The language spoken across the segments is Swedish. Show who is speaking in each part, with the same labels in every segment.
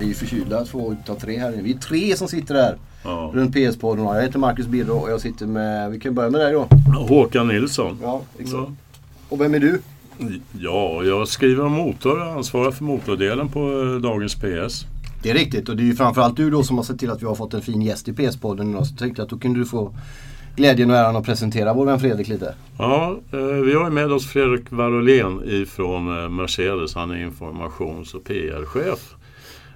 Speaker 1: Vi är förkylda två utav tre här inne. Vi är tre som sitter här
Speaker 2: Ja.
Speaker 1: runt PS-podden. Jag heter Marcus Birro och jag sitter med, vi kan börja med dig då.
Speaker 2: Håkan Nilsson.
Speaker 1: Ja, exakt.
Speaker 2: Ja.
Speaker 1: Och vem är du?
Speaker 2: Ja, jag skriver motor och ansvarar för motordelen på eh, dagens PS.
Speaker 1: Det är riktigt och det är ju framförallt du då som har sett till att vi har fått en fin gäst i PS-podden idag. Så jag tänkte att då kunde du få glädjen och äran att presentera vår vän Fredrik lite.
Speaker 2: Ja, eh, vi har med oss Fredrik Varolén ifrån eh, Mercedes. Han är informations och PR-chef.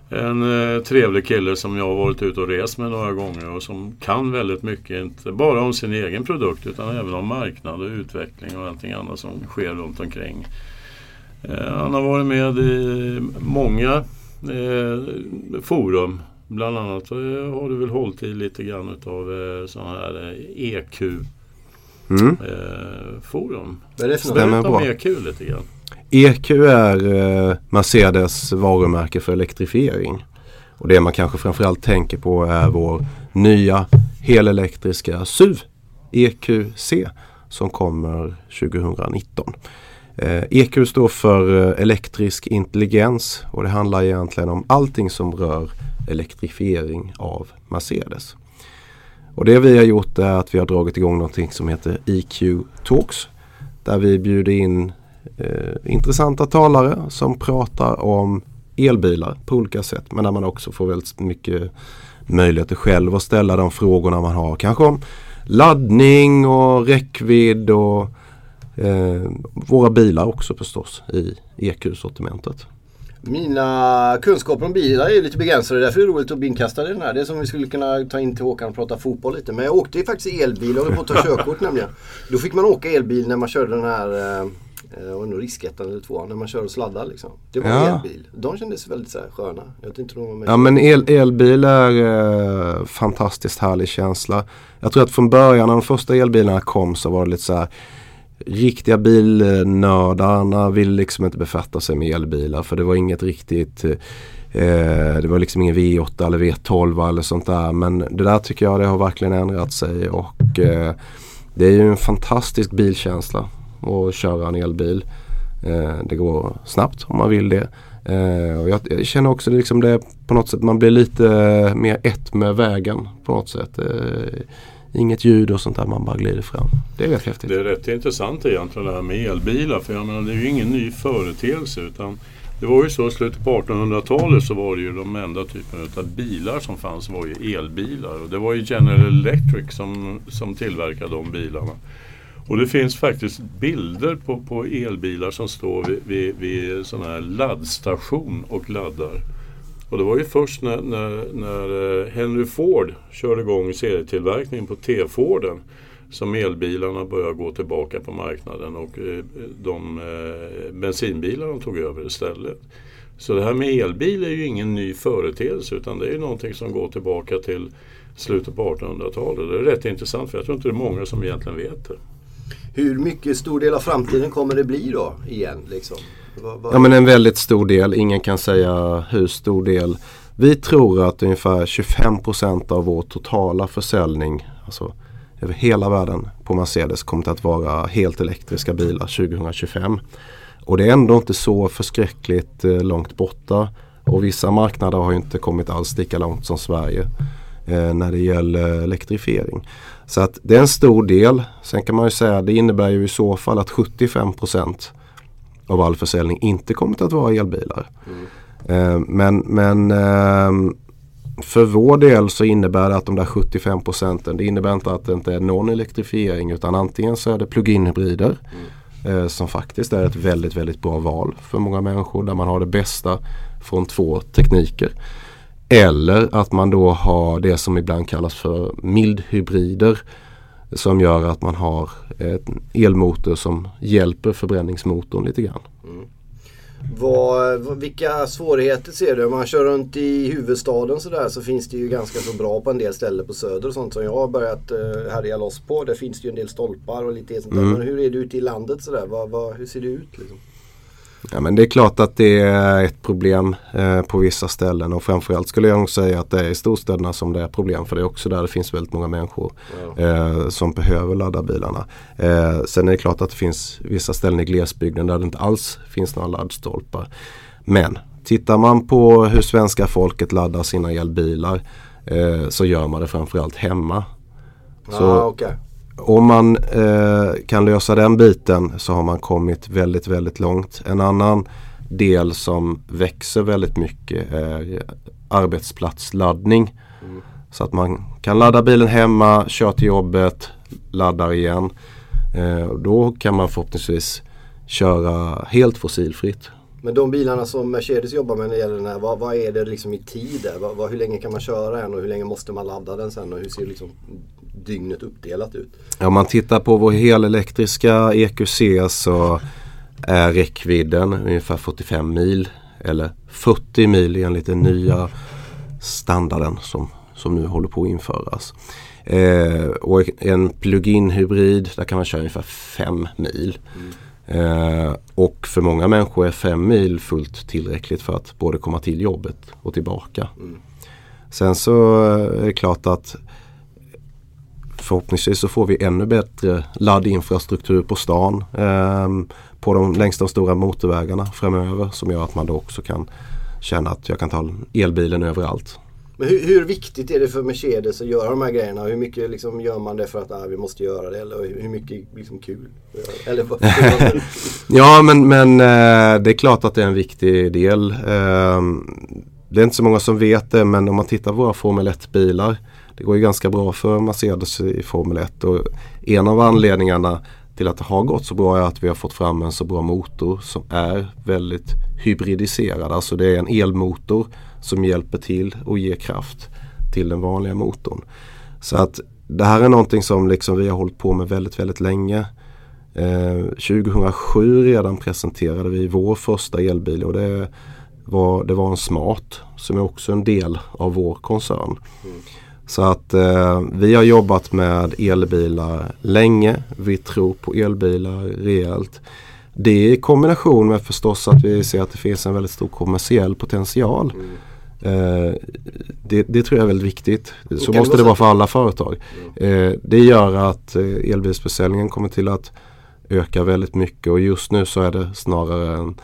Speaker 2: En eh, trevlig kille som jag har varit ute och rest med några gånger och som kan väldigt mycket, inte bara om sin egen produkt utan även om marknad och utveckling och allting annat som sker runt omkring. Eh, han har varit med i många eh, forum. Bland annat eh, har du väl hållit i lite grann utav eh, sådana här eh, EQ
Speaker 3: Mm.
Speaker 2: eh, forum.
Speaker 1: Vad är det för något?
Speaker 2: Berätta om. EQ lite grann.
Speaker 3: EQ är eh, Mercedes varumärke för elektrifiering. Och det man kanske framförallt tänker på är vår nya helelektriska SUV EQC som kommer 2019. Eh, EQ står för eh, elektrisk intelligens och det handlar egentligen om allting som rör elektrifiering av Mercedes. Och det vi har gjort är att vi har dragit igång någonting som heter EQ Talks. Där vi bjuder in eh, intressanta talare som pratar om elbilar på olika sätt. Men där man också får väldigt mycket möjligheter själv att ställa de frågorna man har. Kanske om laddning och räckvidd och eh, våra bilar också förstås i EQ-sortimentet.
Speaker 1: Mina kunskaper om bilar är lite begränsade. Därför är det roligt att bli inkastad i den här. Det är som vi skulle kunna ta in till Håkan och prata fotboll lite. Men jag åkte ju faktiskt elbil och höll på att ta körkort nämligen. Då fick man åka elbil när man körde den här eh, eh, det nog riskettan eller tvåan. När man kör och sladdar liksom. Det var
Speaker 3: Ja.
Speaker 1: elbil. De kändes väldigt så här, sköna. Jag inte de var med.
Speaker 3: Ja men el, elbil är eh, fantastiskt härlig känsla. Jag tror att från början när de första elbilarna kom så var det lite så här Riktiga bilnördarna ville liksom inte befatta sig med elbilar för det var inget riktigt eh, Det var liksom ingen V8 eller V12 eller sånt där men det där tycker jag det har verkligen ändrat sig och eh, Det är ju en fantastisk bilkänsla och köra en elbil. Eh, det går snabbt om man vill det. Eh, och jag, jag känner också det liksom det på något sätt man blir lite eh, mer ett med vägen på något sätt. Eh, inget ljud och sånt där man bara glider fram. Det är rätt häftigt.
Speaker 2: Det är rätt intressant egentligen det här med elbilar. För jag menar det är ju ingen ny företeelse. Utan det var ju så i slutet på 1800-talet så var det ju de enda typerna av bilar som fanns var ju elbilar. Och det var ju General Electric som, som tillverkade de bilarna. Och det finns faktiskt bilder på, på elbilar som står vid, vid, vid sån här laddstation och laddar. Och det var ju först när, när, när eh, Henry Ford körde igång serietillverkningen på T-Forden som elbilarna började gå tillbaka på marknaden och eh, de eh, bensinbilar de tog över istället. Så det här med elbil är ju ingen ny företeelse utan det är ju någonting som går tillbaka till slutet på 1800-talet. Det är rätt intressant för jag tror inte det är många som egentligen vet det.
Speaker 1: Hur mycket stor del av framtiden kommer det bli då igen? Liksom?
Speaker 3: Ja men en väldigt stor del. Ingen kan säga hur stor del. Vi tror att ungefär 25% av vår totala försäljning alltså över hela världen på Mercedes kommer att vara helt elektriska bilar 2025. Och det är ändå inte så förskräckligt eh, långt borta. Och vissa marknader har inte kommit alls lika långt som Sverige eh, när det gäller elektrifiering. Så att det är en stor del. Sen kan man ju säga att det innebär ju i så fall att 75% av all försäljning inte kommer att vara elbilar. Mm. men men ehm, för vår del så innebär det att de där 75 procenten det innebär inte att det inte är någon elektrifiering utan antingen så är det plug-in hybrider mm. Eh, som faktiskt är ett väldigt väldigt bra val för många människor där man har det bästa från två tekniker. Eller att man då har det som ibland kallas för mildhybrider som gör att man har en elmotor som hjälper förbränningsmotorn lite grann.
Speaker 1: Vad, vad, vilka svårigheter ser du? Om man kör runt i huvudstaden sådär så finns det ju ganska så bra på en del ställen på Söder och sånt som jag har börjat uh, härja loss på. Där finns det ju en del stolpar och lite sånt där.
Speaker 3: Mm.
Speaker 1: Men hur är det ute i landet sådär? Vad, vad, hur ser det ut? Liksom?
Speaker 3: Ja, men det är klart att det är ett problem eh, på vissa ställen och framförallt skulle jag nog säga att det är i storstäderna som det är problem för det är också där det finns väldigt många människor eh, som behöver ladda bilarna. Eh, sen är det klart att det finns vissa ställen i glesbygden där det inte alls finns några laddstolpar. Men Tittar man på hur svenska folket laddar sina elbilar eh, så gör man det framförallt hemma. Så
Speaker 1: ah, okay.
Speaker 3: Om man eh, kan lösa den biten så har man kommit väldigt, väldigt långt. En annan del som växer väldigt mycket är arbetsplatsladdning. Mm. Så att man kan ladda bilen hemma, köra till jobbet, laddar igen. Eh, då kan man förhoppningsvis köra helt fossilfritt.
Speaker 1: Men de bilarna som Mercedes jobbar med när det gäller den här, vad, vad är det liksom i tid? Vad, vad, hur länge kan man köra den och hur länge måste man ladda den sen och hur ser liksom dygnet uppdelat ut?
Speaker 3: Ja, om man tittar på vår helelektriska EQC så är räckvidden ungefär 45 mil eller 40 mil enligt den nya standarden som, som nu håller på att införas. Eh, och en plug-in hybrid där kan man köra ungefär 5 mil. Mm. Eh, och för många människor är 5 mil fullt tillräckligt för att både komma till jobbet och tillbaka. Mm. Sen så är det klart att förhoppningsvis så får vi ännu bättre laddinfrastruktur på stan. Eh, på de, längs de stora motorvägarna framöver som gör att man då också kan känna att jag kan ta elbilen överallt.
Speaker 1: Men hur, hur, viktigt är det för Mercedes att göra de här grejerna? Hur mycket liksom gör man det för att ah, vi måste göra det? Eller hur mycket liksom kul? Eller,
Speaker 3: ja men, men eh, det är klart att det är en viktig del. Ehm, det är inte så många som vet det men om man tittar på våra Formel 1-bilar. Det går ju ganska bra för Mercedes i Formel 1 och en av anledningarna till att det har gått så bra är att vi har fått fram en så bra motor som är väldigt hybridiserad. Alltså det är en elmotor som hjälper till och ger kraft till den vanliga motorn. Så att det här är någonting som liksom vi har hållit på med väldigt, väldigt länge. Eh, 2007 redan presenterade vi vår första elbil och det var, det var en Smart som är också en del av vår koncern. Mm. Så att eh, vi har jobbat med elbilar länge. Vi tror på elbilar rejält. Det i kombination med förstås att vi ser att det finns en väldigt stor kommersiell potential. Mm. Eh, det, det, tror jag är väldigt viktigt. Så måste det, vara för alla företag. Mm. Eh, det gör att eh, elbilsförsäljningen kommer till att öka väldigt mycket och just nu så är det snarare en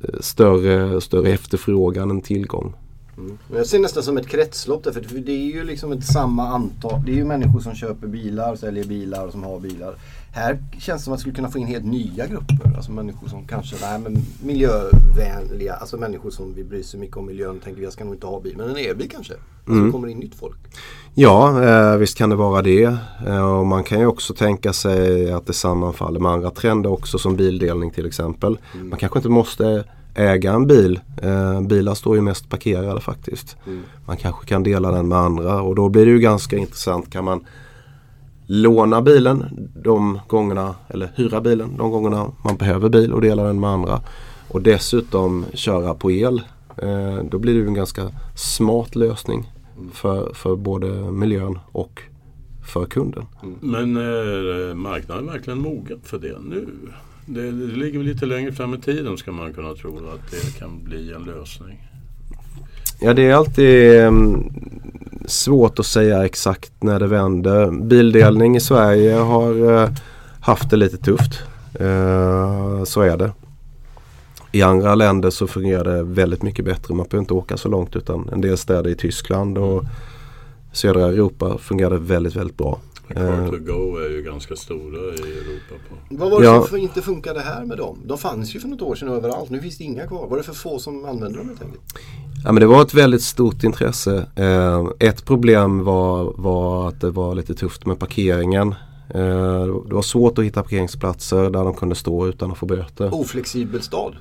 Speaker 3: eh, större, större efterfrågan än tillgång.
Speaker 1: Mm. Jag ser nästan som ett kretslopp där, för det är ju liksom ett samma antal. Det är ju människor som köper bilar, säljer bilar och som har bilar. Här känns det som att man skulle kunna få in helt nya grupper. Alltså människor som kanske, nej men miljövänliga, alltså människor som vill bry sig mycket om miljön och tänker jag ska nog inte ha bil, men en elbil kanske. Alltså mm. kommer in nytt folk.
Speaker 3: Ja, eh, visst kan det vara det. Eh, och man kan ju också tänka sig att det sammanfaller med andra trender också som bildelning till exempel. Mm. Man kanske inte måste äga en bil. Eh, bilar står ju mest parkerade faktiskt. Mm. Man kanske kan dela den med andra och då blir det ju ganska intressant. Kan man låna bilen de gångerna eller hyra bilen de gångerna man behöver bil och dela den med andra. Och dessutom köra på el. Eh, då blir det ju en ganska smart lösning mm. för, för både miljön och för kunden.
Speaker 2: Mm. Men är marknaden verkligen mogen för det nu? Det, det ligger lite längre fram i tiden ska man kunna tro att det kan bli en lösning.
Speaker 3: Ja det är alltid um, svårt att säga exakt när det vänder. Bildelning i Sverige har uh, haft det lite tufft. Uh, så är det. I andra länder så fungerar det väldigt mycket bättre. Man behöver inte åka så långt utan en del städer i Tyskland och södra Europa fungerar det väldigt, väldigt bra.
Speaker 2: Car to go är ju ganska stora i Europa. På.
Speaker 1: Vad var det ja. som inte funkade här med dem? De fanns ju för något år sedan överallt. Nu finns det inga kvar. Var det för få som använde dem helt enkelt?
Speaker 3: Ja, men det var ett väldigt stort intresse. Eh, ett problem var, var att det var lite tufft med parkeringen. Eh, det var svårt att hitta parkeringsplatser där de kunde stå utan att få böter.
Speaker 1: Oflexibel stad?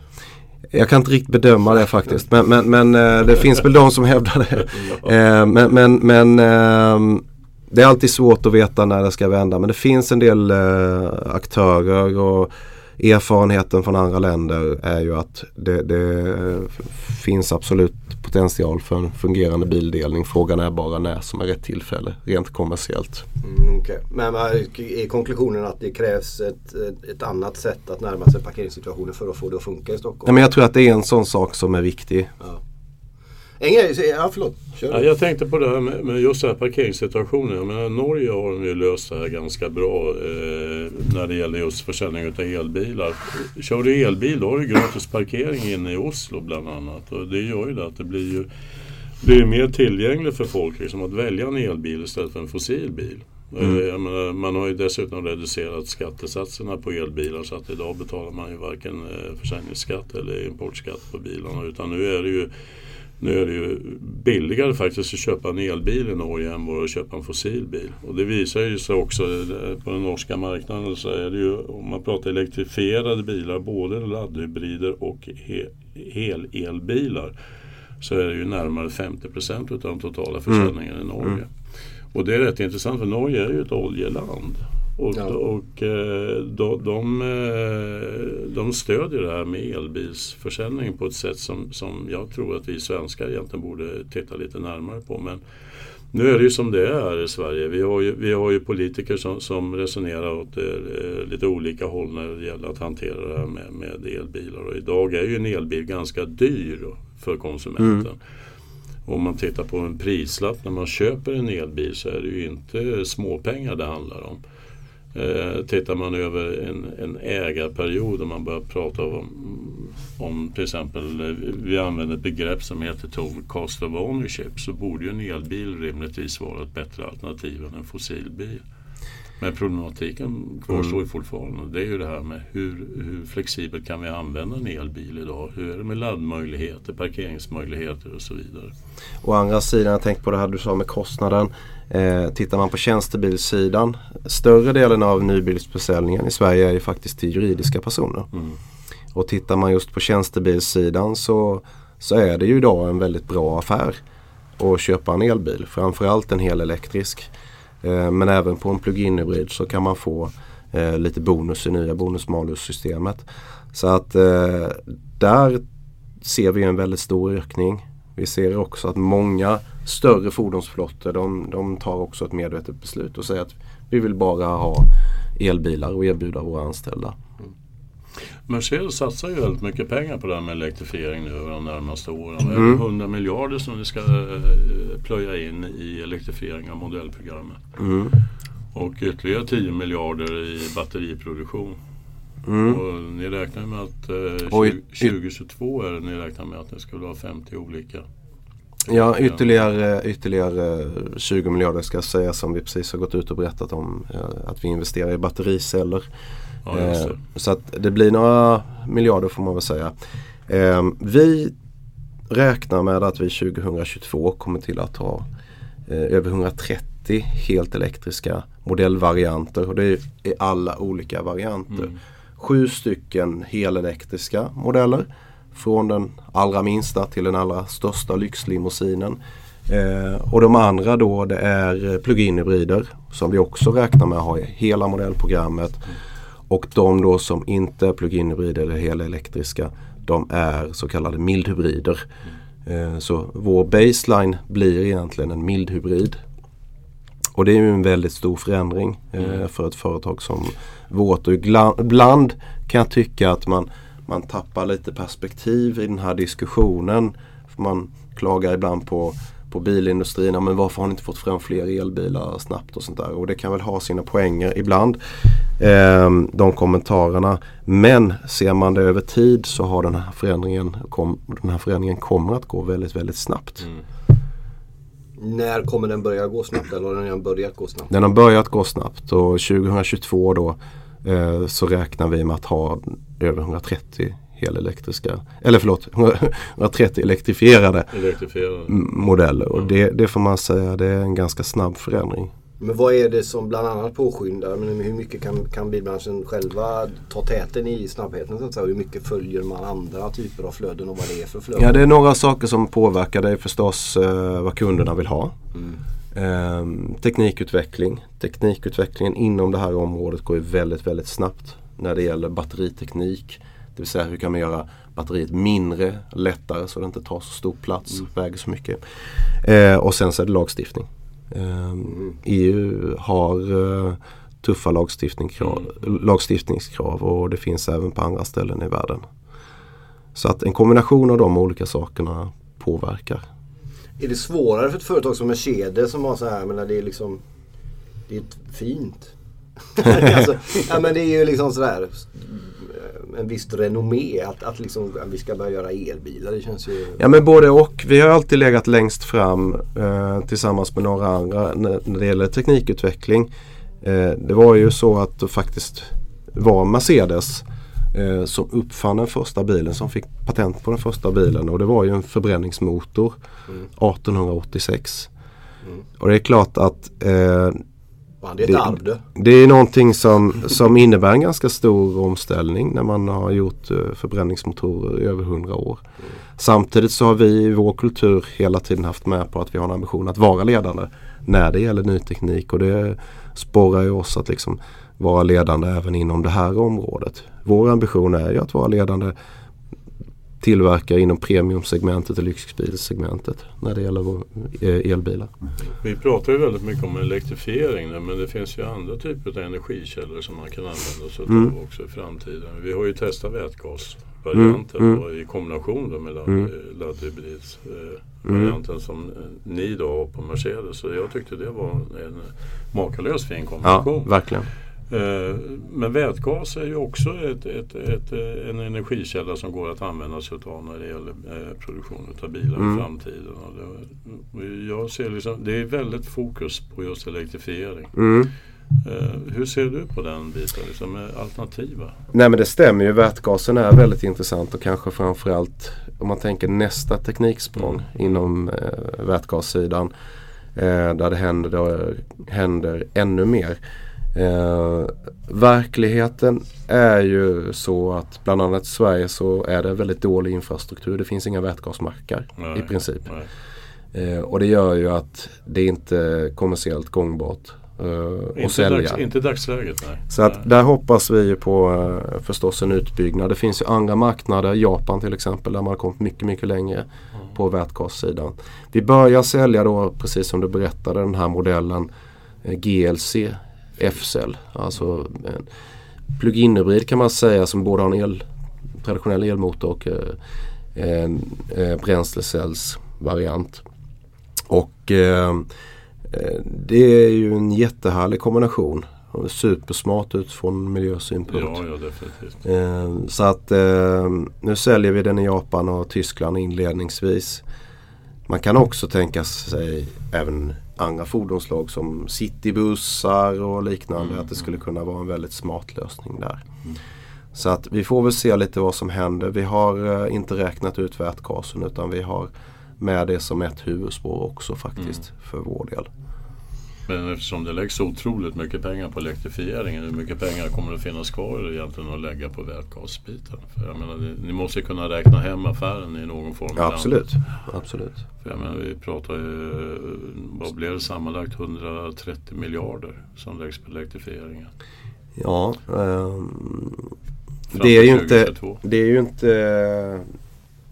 Speaker 3: Jag kan inte riktigt bedöma det faktiskt. Men, men, men eh, det finns väl de som hävdar det. Eh, men, men, men ehm, det är alltid svårt att veta när det ska vända men det finns en del eh, aktörer och erfarenheten från andra länder är ju att det, det, finns absolut potential för en fungerande bildelning. Frågan är bara när som är rätt tillfälle rent kommersiellt.
Speaker 1: Mm, okay. Men är konklusionen att det krävs ett, ett, annat sätt att närma sig parkeringssituationen för att få det att funka i Stockholm?
Speaker 3: Ja, men jag tror att det är en sån sak som är viktig. Ja.
Speaker 1: En grej, ja förlåt. Kör
Speaker 2: Ja, jag tänkte på det här med, med just den här parkeringssituationen. Jag menar, Norge har de ju löst det här ganska bra eh, när det gäller just försäljning av elbilar. Kör du elbil då har du gratis parkering inne i Oslo bland annat. Och det gör ju det att det blir ju blir mer tillgängligt för folk liksom, att välja en elbil istället för en fossilbil.
Speaker 3: Mm.
Speaker 2: Eh, Jag menar, man har ju dessutom reducerat skattesatserna på elbilar så att idag betalar man ju varken eh, försäljningsskatt eller importskatt på bilarna utan nu är det ju nu är det ju billigare faktiskt att köpa en elbil i Norge än vad att köpa en fossilbil. Och det visar ju sig också eh, på den norska marknaden så är det ju om man pratar elektrifierade bilar, både laddhybrider och he- helelbilar så är det ju närmare 50 procent av den totala försäljningen i Norge. Och det är rätt intressant för Norge är ju ett oljeland. Och,
Speaker 1: Ja.
Speaker 2: och eh, de, de, eh, de stödjer det här med elbilsförsäljning på ett sätt som, som jag tror att vi svenskar egentligen borde titta lite närmare på. Men nu är det ju som det är i Sverige. Vi har ju, vi har ju politiker som, som resonerar åt eh, lite olika håll när det gäller att hantera det här med, med elbilar. Och idag är ju en elbil ganska dyr för konsumenten. Om man tittar på en prislapp när man köper en elbil så är det ju inte småpengar det handlar om. Eh, tittar man över en, en ägarperiod och man börjar prata om, om till exempel, eh, vi använder ett begrepp som heter total cost of ownership så borde ju en elbil rimligtvis vara ett bättre alternativ än en fossilbil. Men problematiken kvarstår ju fortfarande. Det är ju det här med hur, hur flexibelt kan vi använda en elbil idag? Hur är det med laddmöjligheter, parkeringsmöjligheter och så vidare?
Speaker 3: Å andra sidan, jag tänker på det här du sa med kostnaden. Eh, tittar man på tjänstebilssidan, större delen av nybilsförsäljningen i Sverige är ju faktiskt till juridiska personer.
Speaker 2: Mm.
Speaker 3: Och tittar man just på tjänstebilssidan så, så är det ju idag en väldigt bra affär att köpa en elbil. Framförallt en hel elektrisk. Eh, men även på en plug-in hybrid så kan man få eh, lite bonus i nya bonus-malus-systemet. Så att eh, där ser vi en väldigt stor ökning. Vi ser också att många större fordonsflottor de, de tar också ett medvetet beslut och säger att vi vill bara ha elbilar och erbjuda våra anställda.
Speaker 2: Mercedes satsar ju väldigt mycket pengar på det här med elektrifiering nu över de närmaste åren. Det är
Speaker 3: Mm.
Speaker 2: 100 miljarder som vi ska eh, plöja in i elektrifiering av modellprogrammet.
Speaker 3: Mm.
Speaker 2: Och ytterligare 10 miljarder i batteriproduktion.
Speaker 3: Mm.
Speaker 2: Och ni räknar med att eh,
Speaker 3: Och y-
Speaker 2: 20, 2022 är det ni räknar med att det skulle ha 50 olika.
Speaker 3: Ja, ytterligare, ytterligare 20 miljarder ska jag säga som vi precis har gått ut och berättat om. eh, Att vi investerar i battericeller.
Speaker 2: Ja,
Speaker 3: Eh,
Speaker 2: det.
Speaker 3: Så att det blir några miljarder får man väl säga. Eh, Vi räknar med att vi 2022 kommer till att ha eh, över 130 helt elektriska modellvarianter och det är i alla olika varianter.
Speaker 2: Mm.
Speaker 3: Sju stycken helelektriska modeller. Från den allra minsta till den allra största lyxlimousinen. Eh, och de andra då det är plug-in hybrider som vi också räknar med att ha i hela modellprogrammet. Och de då som inte är plug-in hybrider eller helelektriska de är så kallade mildhybrider. Eh, så vår baseline blir egentligen en mildhybrid. Och det är ju en väldigt stor förändring eh, för ett företag som vårt. Och ibland kan jag tycka att man, man tappar lite perspektiv i den här diskussionen. För man klagar ibland på, på bilindustrin. Ja, men varför har ni inte fått fram fler elbilar snabbt och sånt där. Och det kan väl ha sina poänger ibland. Eh, de kommentarerna. Men ser man det över tid så har den här förändringen, kom, den här förändringen kommer att gå väldigt, väldigt snabbt.
Speaker 2: Mm.
Speaker 1: När kommer den börja gå snabbt eller har den redan börjat gå snabbt?
Speaker 3: Den har börjat gå snabbt och 2022 då eh, så räknar vi med att ha över 130 helelektriska, eller förlåt, 130 elektrifierade
Speaker 2: Elektrifierade.
Speaker 3: modeller och det, det får man säga det är en ganska snabb förändring.
Speaker 1: Men vad är det som bland annat påskyndar? Men hur mycket kan, kan bilbranschen själva ta täten i snabbheten så att säga? Hur mycket följer man andra typer av flöden och vad det är för flöden?
Speaker 3: Ja det är några saker som påverkar det är förstås eh, vad kunderna vill ha.
Speaker 1: Mm.
Speaker 3: Ehm, teknikutveckling. Teknikutvecklingen inom det här området går ju väldigt, väldigt snabbt när det gäller batteriteknik. Det vill säga hur kan man göra batteriet mindre, lättare så det inte tar så stor plats, väger så mycket. Eh, och sen så är det lagstiftning. Ehm, EU har eh, tuffa lagstiftningskrav, lagstiftningskrav och det finns även på andra ställen i världen. Så att en kombination av de olika sakerna påverkar.
Speaker 1: är det svårare för ett företag som Mercedes som har så här, men det är liksom Det är fint. alltså, ja men det är ju liksom sådär en viss renommé att, att liksom, vi ska börja göra elbilar. Det känns ju...
Speaker 3: Ja men både och. Vi har alltid legat längst fram eh, tillsammans med några andra när, när det gäller teknikutveckling. Eh, det var ju så att det faktiskt var Mercedes eh, som uppfann den första bilen som fick patent på den första bilen och det var ju en förbränningsmotor mm. 1886. Mm. Och det är klart att eh,
Speaker 1: det är ett arv det.
Speaker 3: Det är någonting som, som innebär en ganska stor omställning när man har gjort uh, förbränningsmotorer i över hundra år. Mm. Samtidigt så har vi i vår kultur hela tiden haft med på att vi har en ambition att vara ledande när det gäller ny teknik och det sporrar ju oss att liksom vara ledande även inom det här området. Vår ambition är ju att vara ledande tillverkare inom premiumsegmentet och lyxbilsegmentet när det gäller eh, elbilar.
Speaker 2: Vi pratar ju väldigt mycket om elektrifiering men det finns ju andra typer av energikällor som man kan använda sig mm. av också i framtiden. Vi har ju testat vätgasvarianten mm. mm. i kombination med mm. laddhybridsvarianten mm. som ni då har på Mercedes. Så jag tyckte det var en makalös fin kombination.
Speaker 3: Ja, verkligen.
Speaker 2: Eh, men vätgas är ju också ett, ett, ett, en energikälla som går att använda sig av när det gäller eh, produktion av bilar mm. i framtiden. jag ser liksom, det är väldigt fokus på just elektrifiering. Mm. Eh, hur ser du på den biten, liksom, alternativa?
Speaker 3: Nej men det stämmer ju. Vätgasen är väldigt intressant och kanske framförallt om man tänker nästa tekniksprång mm. inom eh, vätgassidan. Eh, där det händer, händer ännu mer. Eh, verkligheten är ju så att bland annat i Sverige så är det väldigt dålig infrastruktur. Det finns inga vätgasmackar i princip. Eh, och det gör ju att det inte är kommersiellt gångbart
Speaker 2: uh, inte sälja. Dags, inte dagsläget nej.
Speaker 3: Så att där hoppas vi på uh, förstås en utbyggnad. Det finns ju andra marknader, Japan till exempel, där man har kommit mycket, mycket längre mm. på vätgassidan. Vi börjar sälja då, precis som du berättade, den här modellen uh, GLC F-cell. Alltså en plug-in hybrid kan man säga som både har en el, traditionell elmotor och eh, en eh, bränslecellsvariant. Och eh, det är ju en jättehärlig kombination. Supersmart utifrån miljösynpunkt.
Speaker 2: Ja, ja, definitivt.
Speaker 3: Eh, så att eh, nu säljer vi den i Japan och Tyskland inledningsvis. Man kan också tänka sig även andra fordonslag som citybussar och liknande. Mm. Att det skulle kunna vara en väldigt smart lösning där. Mm. Så att vi får väl se lite vad som händer. Vi har uh, inte räknat ut vätgasen utan vi har med det som ett huvudspår också faktiskt mm. för vår del.
Speaker 2: Men eftersom det läggs otroligt mycket pengar på elektrifieringen, hur mycket pengar kommer det finnas kvar egentligen att lägga på vätgasbiten? För jag menar, ni måste kunna räkna hem affären i någon form.
Speaker 3: Ja, absolut. absolut.
Speaker 2: För jag menar, vi pratar ju, vad blev det sammanlagt 130 miljarder som läggs på elektrifieringen?
Speaker 3: Ja, um, det, är ju inte, det är ju inte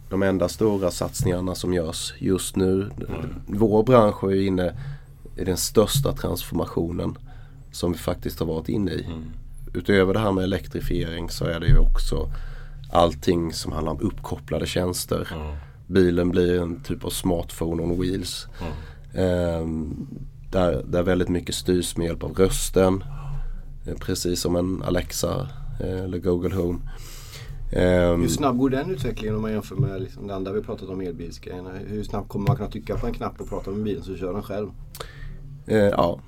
Speaker 3: de enda stora satsningarna som görs just nu. Mm. Vår bransch är ju inne är den största transformationen som vi faktiskt har varit inne i. Mm. Utöver det här med elektrifiering så är det ju också allting som handlar om uppkopplade tjänster. Mm. Bilen blir en typ av smartphone on wheels. Mm. Eh, där, där väldigt mycket styrs med hjälp av rösten. Eh, precis som en Alexa eh, eller Google Home.
Speaker 1: Um, hur snabb går den utvecklingen om man jämför med liksom det andra vi pratat om elbilsgrejerna? Hur snabbt kommer man kunna trycka på en knapp och prata med bilen så kör den själv?
Speaker 3: Eh, ja.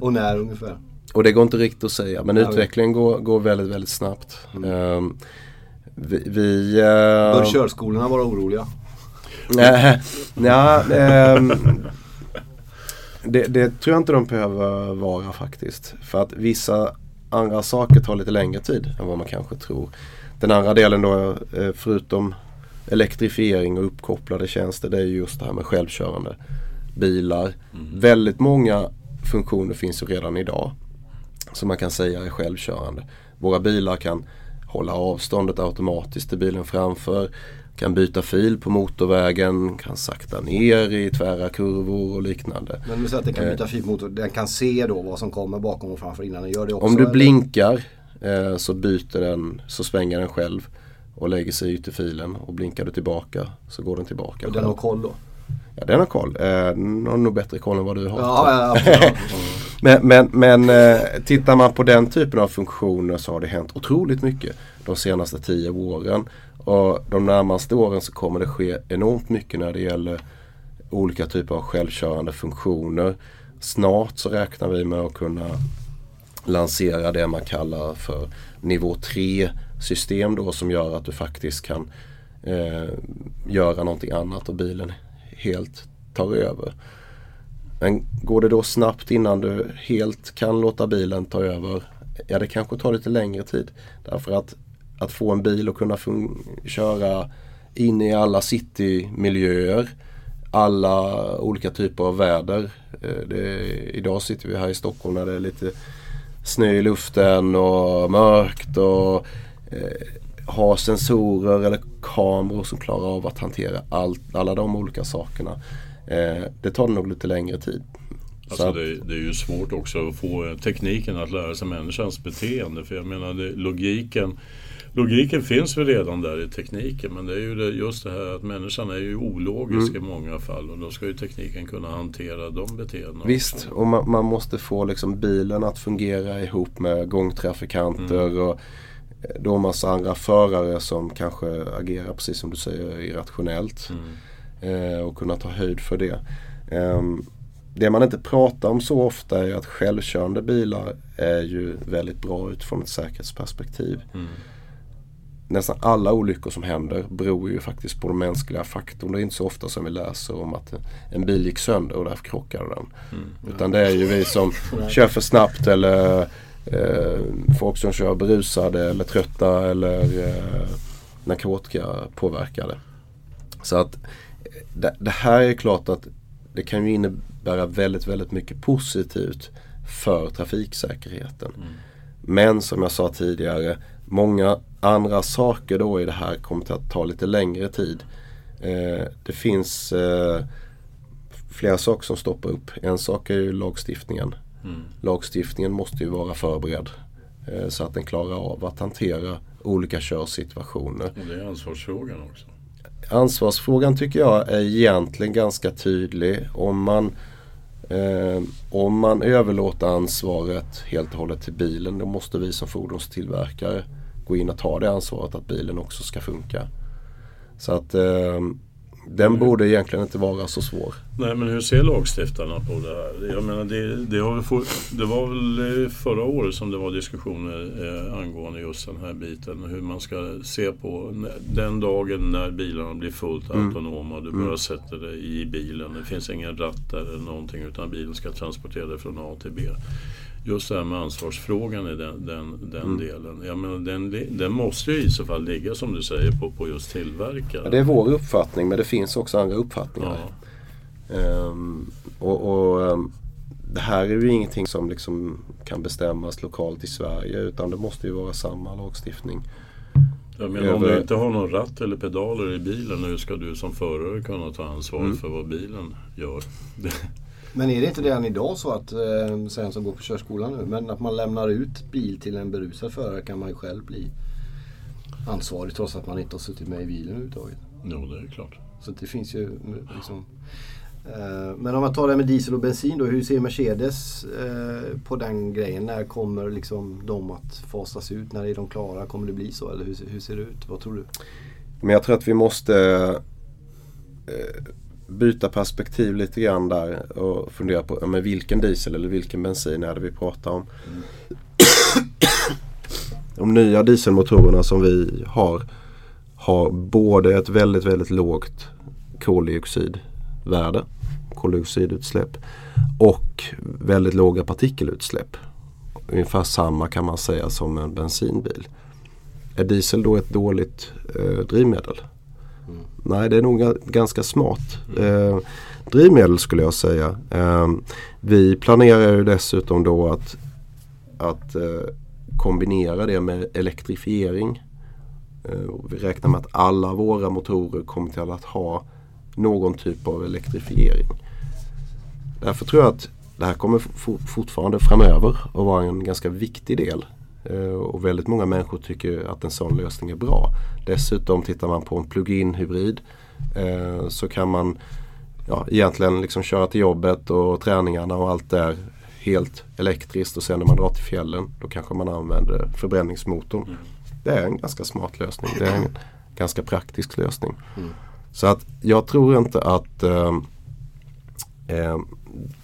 Speaker 1: Och när ungefär?
Speaker 3: Och det går inte riktigt att säga men ja, utvecklingen går, går väldigt, väldigt snabbt. Mm. Um, vi, vi uh,
Speaker 1: Bör körskolorna vara oroliga?
Speaker 3: ja, um, det, det, tror jag inte de behöver vara faktiskt. För att vissa andra saker tar lite längre tid än vad man kanske tror. Den andra delen då, eh, förutom elektrifiering och uppkopplade tjänster, det är just det här med självkörande bilar. Mm. Väldigt många funktioner finns ju redan idag. Som man kan säga är självkörande. Våra bilar kan hålla avståndet automatiskt till bilen framför. Kan byta fil på motorvägen, kan sakta ner i tvära kurvor och liknande.
Speaker 1: Men du säger att den kan byta fil på motorvägen, den kan se då vad som kommer bakom och framför innan den gör det också?
Speaker 3: Om du blinkar eh, så byter den, så svänger den själv och lägger sig ut i filen och blinkar du tillbaka så går den tillbaka.
Speaker 1: Och den har koll då?
Speaker 3: Ja, den har koll. Eh, den har nog bättre koll än vad du har.
Speaker 1: Ja, ja.
Speaker 3: Men, men, men eh, tittar man på den typen av funktioner så har det hänt otroligt mycket de senaste tio åren. Och de närmaste åren så kommer det ske enormt mycket när det gäller olika typer av självkörande funktioner. Snart så räknar vi med att kunna lansera det man kallar för nivå 3 system då som gör att du faktiskt kan eh, göra någonting annat och bilen helt tar över. Men går det då snabbt innan du helt kan låta bilen ta över? Ja, det kanske tar lite längre tid. Därför att att få en bil att kunna köra in i alla citymiljöer, alla olika typer av väder. Eh, idag sitter vi här i Stockholm när det är lite snö i luften och mörkt och eh, ha sensorer eller kameror som klarar av att hantera allt, alla de olika sakerna. Eh, det tar nog lite längre tid.
Speaker 2: Alltså det, det, är ju svårt också att få tekniken att lära sig människans beteende. För jag menar det, logiken Logiken finns väl redan där i tekniken men det är ju det, just det här att människan är ju ologisk mm. i många fall och då ska ju tekniken kunna hantera de beteendena.
Speaker 3: Visst, och man, man, måste få liksom bilen att fungera ihop med gångtrafikanter mm. och då massa andra förare som kanske agerar precis som du säger irrationellt. Mm. Eh, och kunna ta höjd för det. Eh, det man inte pratar om så ofta är att självkörande bilar är ju väldigt bra utifrån ett säkerhetsperspektiv. Mm nästan alla olyckor som händer beror ju faktiskt på den mänskliga faktorn. Det är inte så ofta som vi läser om att en bil gick sönder och därför krockade den. Mm. Utan det är ju vi som kör för snabbt eller eh, folk som kör berusade eller trötta eller eh, narkotikapåverkade. Så att det, det, här är klart att det kan ju innebära väldigt, väldigt mycket positivt för trafiksäkerheten. Mm. Men som jag sa tidigare, många andra saker då i det här kommer att ta lite längre tid. Eh, det finns eh, flera saker som stoppar upp. En sak är ju lagstiftningen. Mm. Lagstiftningen måste ju vara förberedd eh, så att den klarar av att hantera olika körsituationer.
Speaker 2: Och det är ansvarsfrågan också.
Speaker 3: Ansvarsfrågan tycker jag är egentligen ganska tydlig. Om man, eh, om man överlåter ansvaret helt och hållet till bilen då måste vi som fordonstillverkare gå in och ta det ansvaret att bilen också ska funka. Så att eh, den borde egentligen inte vara så svår.
Speaker 2: Nej men hur ser lagstiftarna på det här? Jag menar det, det, det var väl förra året som det var diskussioner eh, angående just den här biten. Hur man ska se på den dagen när bilarna blir fullt mm. autonoma. Du bara mm. sätter dig i bilen. Det finns ingen ratt eller någonting utan bilen ska transportera dig från A till B just det här med ansvarsfrågan i den, den, den mm. delen. Jag menar, den, den måste ju i så fall ligga som du säger på, på just tillverkare.
Speaker 3: Ja, det är vår uppfattning men det finns också andra uppfattningar. Ja. Um, och, och um, Det här är ju ingenting som liksom kan bestämmas lokalt i Sverige utan det måste ju vara samma lagstiftning.
Speaker 2: Jag menar över... om du inte har någon ratt eller pedaler i bilen, hur ska du som förare kunna ta ansvar mm. för vad bilen gör?
Speaker 1: Men är det inte redan idag så att, eh, sen som går på körskolan nu, men att man lämnar ut bil till en berusad förare kan man ju själv bli ansvarig trots att man inte har suttit med i bilen överhuvudtaget.
Speaker 2: Jo, det är klart.
Speaker 1: Så det finns ju liksom, eh, Men om man tar det med diesel och bensin då, hur ser Mercedes eh, på den grejen? När kommer liksom de att fasas ut? När är de klara? Kommer det bli så eller hur, hur ser det ut? Vad tror du?
Speaker 3: Men jag tror att vi måste eh, byta perspektiv lite grann där och fundera på men vilken diesel eller vilken bensin är det vi pratar om. Mm. De nya dieselmotorerna som vi har har både ett väldigt, väldigt lågt koldioxidvärde, koldioxidutsläpp och väldigt låga partikelutsläpp. Ungefär samma kan man säga som en bensinbil. Är diesel då ett dåligt eh, drivmedel? Nej, det är nog ganska smart eh, drivmedel skulle jag säga. Eh, vi planerar ju dessutom då att, att eh, kombinera det med elektrifiering. Eh, vi räknar med att alla våra motorer kommer till att ha någon typ av elektrifiering. Därför tror jag att det här kommer fortfarande framöver att vara en ganska viktig del och väldigt många människor tycker att en sån lösning är bra. Dessutom tittar man på en plug-in hybrid eh, så kan man ja, egentligen liksom köra till jobbet och träningarna och allt där helt elektriskt och sen när man drar till fjällen då kanske man använder förbränningsmotorn. Mm. Det är en ganska smart lösning. Det är en ganska praktisk lösning. Mm. Så att jag tror inte att eh, eh,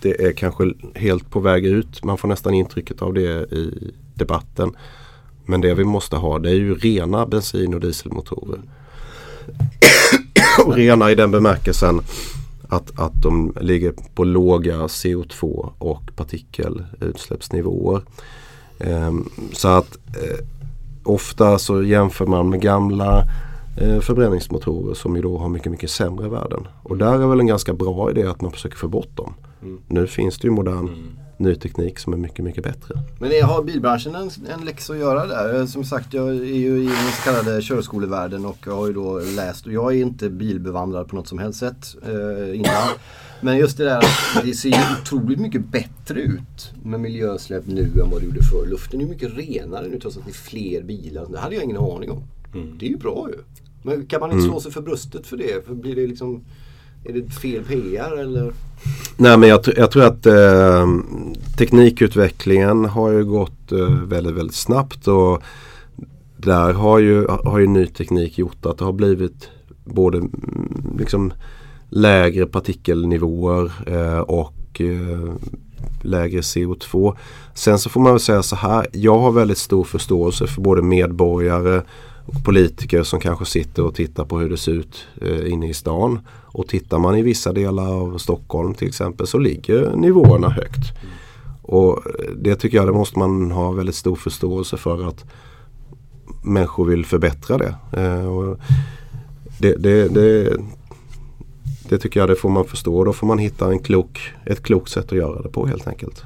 Speaker 3: det är kanske helt på väg ut. Man får nästan intrycket av det i debatten. Men det vi måste ha det är ju rena bensin och dieselmotorer. och rena i den bemärkelsen att, att de ligger på låga CO2 och partikelutsläppsnivåer. Eh, så att eh, ofta så jämför man med gamla eh, förbränningsmotorer som ju då har mycket, mycket sämre värden. Och där är väl en ganska bra idé att man försöker få bort dem. Mm. Nu finns det ju modern mm. Ny teknik som är mycket, mycket bättre.
Speaker 1: Men är, har bilbranschen en, en läxa att göra där? Som sagt, jag är ju i den så kallade körskolevärlden och har ju då läst och jag är inte bilbevandrad på något som helst sätt eh, innan. Men just det där att det ser ju otroligt mycket bättre ut med miljösläpp nu än vad det gjorde förr. Luften är ju mycket renare nu trots att det är fler bilar. Det hade jag ingen aning om. Mm. Det är ju bra ju. Men kan man inte mm. slå sig för bröstet för det? För blir det liksom, är det fel PR eller?
Speaker 3: Nej men jag, jag tror att eh, teknikutvecklingen har ju gått eh, väldigt, väldigt snabbt. Och där har ju, har ju ny teknik gjort att det har blivit både mm, liksom lägre partikelnivåer eh, och eh, lägre CO2. Sen så får man väl säga så här. Jag har väldigt stor förståelse för både medborgare och politiker som kanske sitter och tittar på hur det ser ut eh, inne i stan. Och tittar man i vissa delar av Stockholm till exempel så ligger nivåerna högt. Och eh, det tycker jag det måste man ha väldigt stor förståelse för att människor vill förbättra det. Eh, det, det, det, det, tycker jag det får man förstå. Då får man hitta en klok, ett klokt sätt att göra det på helt enkelt.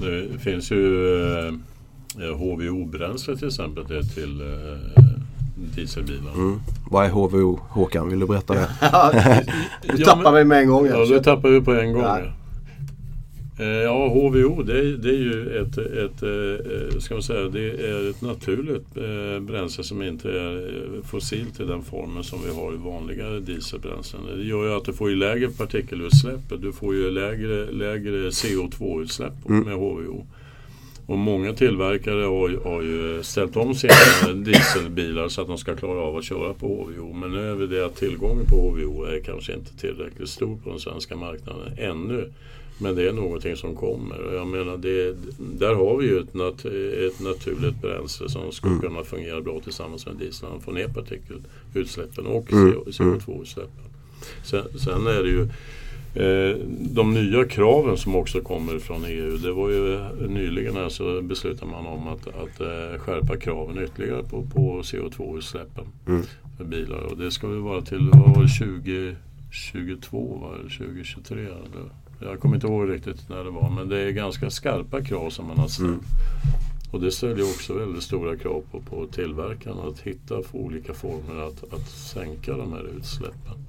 Speaker 2: Det finns ju eh, HVO-bränsle till exempel det till eh, dieselbilar. Mm.
Speaker 3: Vad är HVO Håkan? Vill du berätta det?
Speaker 1: du tappar mig med en gång.
Speaker 2: Ja, du tappar vi på en gång. Ja. Eh, ja, HVO det, det, är ju ett, ett, eh, ska man säga, det är ett naturligt eh, bränsle som inte är fossilt i den formen som vi har i vanliga dieselbränslen. Det gör ju att du får ju lägre partikelutsläpp, du får ju lägre, lägre CO2-utsläpp mm. med HVO. Och många tillverkare har, har ju ställt om sina dieselbilar så att de ska klara av att köra på HVO. Men nu är det att tillgången på HVO är kanske inte tillräckligt stor på den svenska marknaden ännu. Men det är någonting som kommer. Och jag menar det, där har vi ju ett, nat ett naturligt bränsle som skulle mm. kunna fungera bra tillsammans med dieseln. Få ner partikelutsläppen och mm. CO2-utsläppen. Sen, sen är det ju de nya kraven som också kommer från EU, det var ju nyligen så beslutade man om att, att eh, skärpa kraven ytterligare på, på CO2-utsläppen mm. för bilar. Och det ska väl vara till vad var det, 2022, var det 2023? Eller? Jag kommer inte ihåg riktigt när det var men det är ganska skarpa krav som man har ställt. Mm. Och det ställer också väldigt stora krav på, på tillverkarna att hitta olika former att, att sänka de här utsläppen.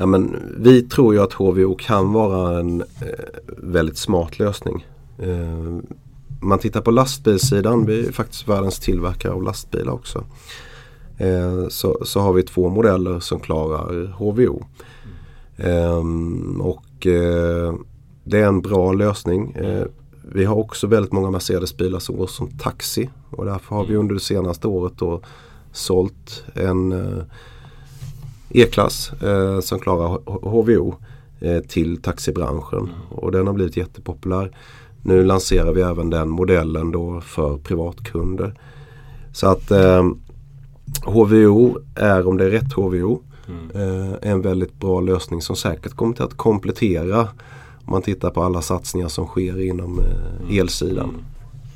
Speaker 3: Ja, men vi tror ju att HVO kan vara en eh, väldigt smart lösning. Eh, man tittar på lastbilssidan, vi är faktiskt världens tillverkare av lastbilar också. Eh, så, så har vi två modeller som klarar HVO. Och det är en bra lösning. Vi har också väldigt många Mercedes-bilar som går som taxi och därför har vi mm. under det senaste året då sålt en E-klass eh, som klarar HVO eh, till taxibranschen. Mm. Och den har blivit jättepopulär. Nu lanserar vi även den modellen då för privatkunder. Så att eh, HVO är, om det är rätt HVO, mm. eh, en väldigt bra lösning som säkert kommer till att komplettera om man tittar på alla satsningar som sker inom eh, mm. elsidan. Mm.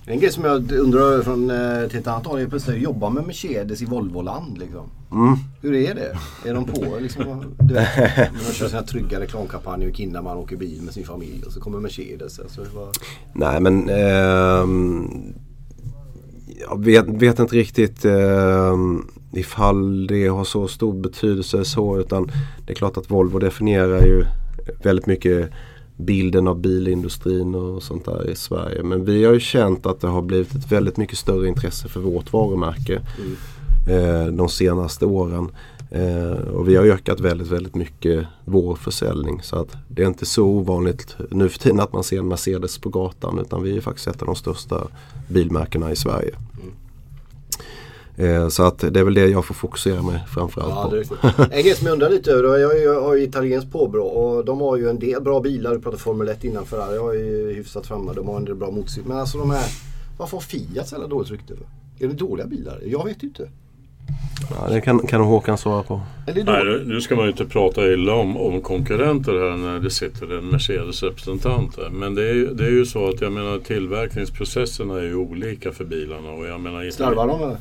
Speaker 1: En grej som jag undrar från eh, till ett annat håll är plötsligt att jobba med Mercedes i Volvoland. Liksom. Mm. Hur är det? Är de på liksom? Du vet, de kör sina trygga reklamkampanjer och Kinnaman åker bil med sin familj och så kommer Mercedes. Alltså, var...
Speaker 3: Nej men eh, jag vet, vet, inte riktigt eh, ifall det har så stor betydelse så utan det är klart att Volvo definierar ju väldigt mycket bilden av bilindustrin och sånt där i Sverige. Men vi har ju känt att det har blivit ett väldigt mycket större intresse för vårt varumärke mm. eh, de senaste åren. Eh, och vi har ökat väldigt, väldigt mycket vår försäljning. Så att det är inte så ovanligt nu för tiden att man ser en Mercedes på gatan utan vi är faktiskt ett av de största bilmärkena i Sverige. Mm så att det är väl det jag får fokusera mig framförallt
Speaker 1: Ja,
Speaker 3: på.
Speaker 1: det är riktigt. En grej som jag undrar lite över, jag har ju- italienskt påbrå och de har ju en del bra bilar. Du pratade Formel 1 innan Ferrari har ju hyfsat framme. De har en del bra motorcyklar. Men alltså de här, varför har Fiat så jävla dåligt rykte? för? Är det dåliga bilar? Jag vet ju inte.
Speaker 3: Ja, det kan, kan Håkan svara på.
Speaker 2: Nej, nu- nu ska man ju inte prata illa om, om konkurrenter här när det sitter en Mercedes-representant där. Men det är, ju- det är ju så att jag menar tillverkningsprocesserna är ju olika för bilarna. Och jag menar,
Speaker 1: Slarvar de eller?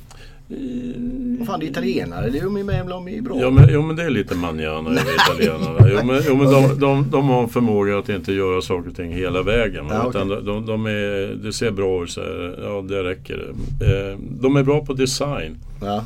Speaker 1: Vad fan det är italienare, det är ju med de är bra.
Speaker 2: Ja men, jo, men det är lite manjana över italienarna. Jo, men, jo, men de, de, de har en förmåga att inte göra saker och ting hela vägen.
Speaker 1: Ja,
Speaker 2: utan de, de, de är, det ser bra ut, så här, ja det räcker. Eh, de är bra på design.
Speaker 1: Ja.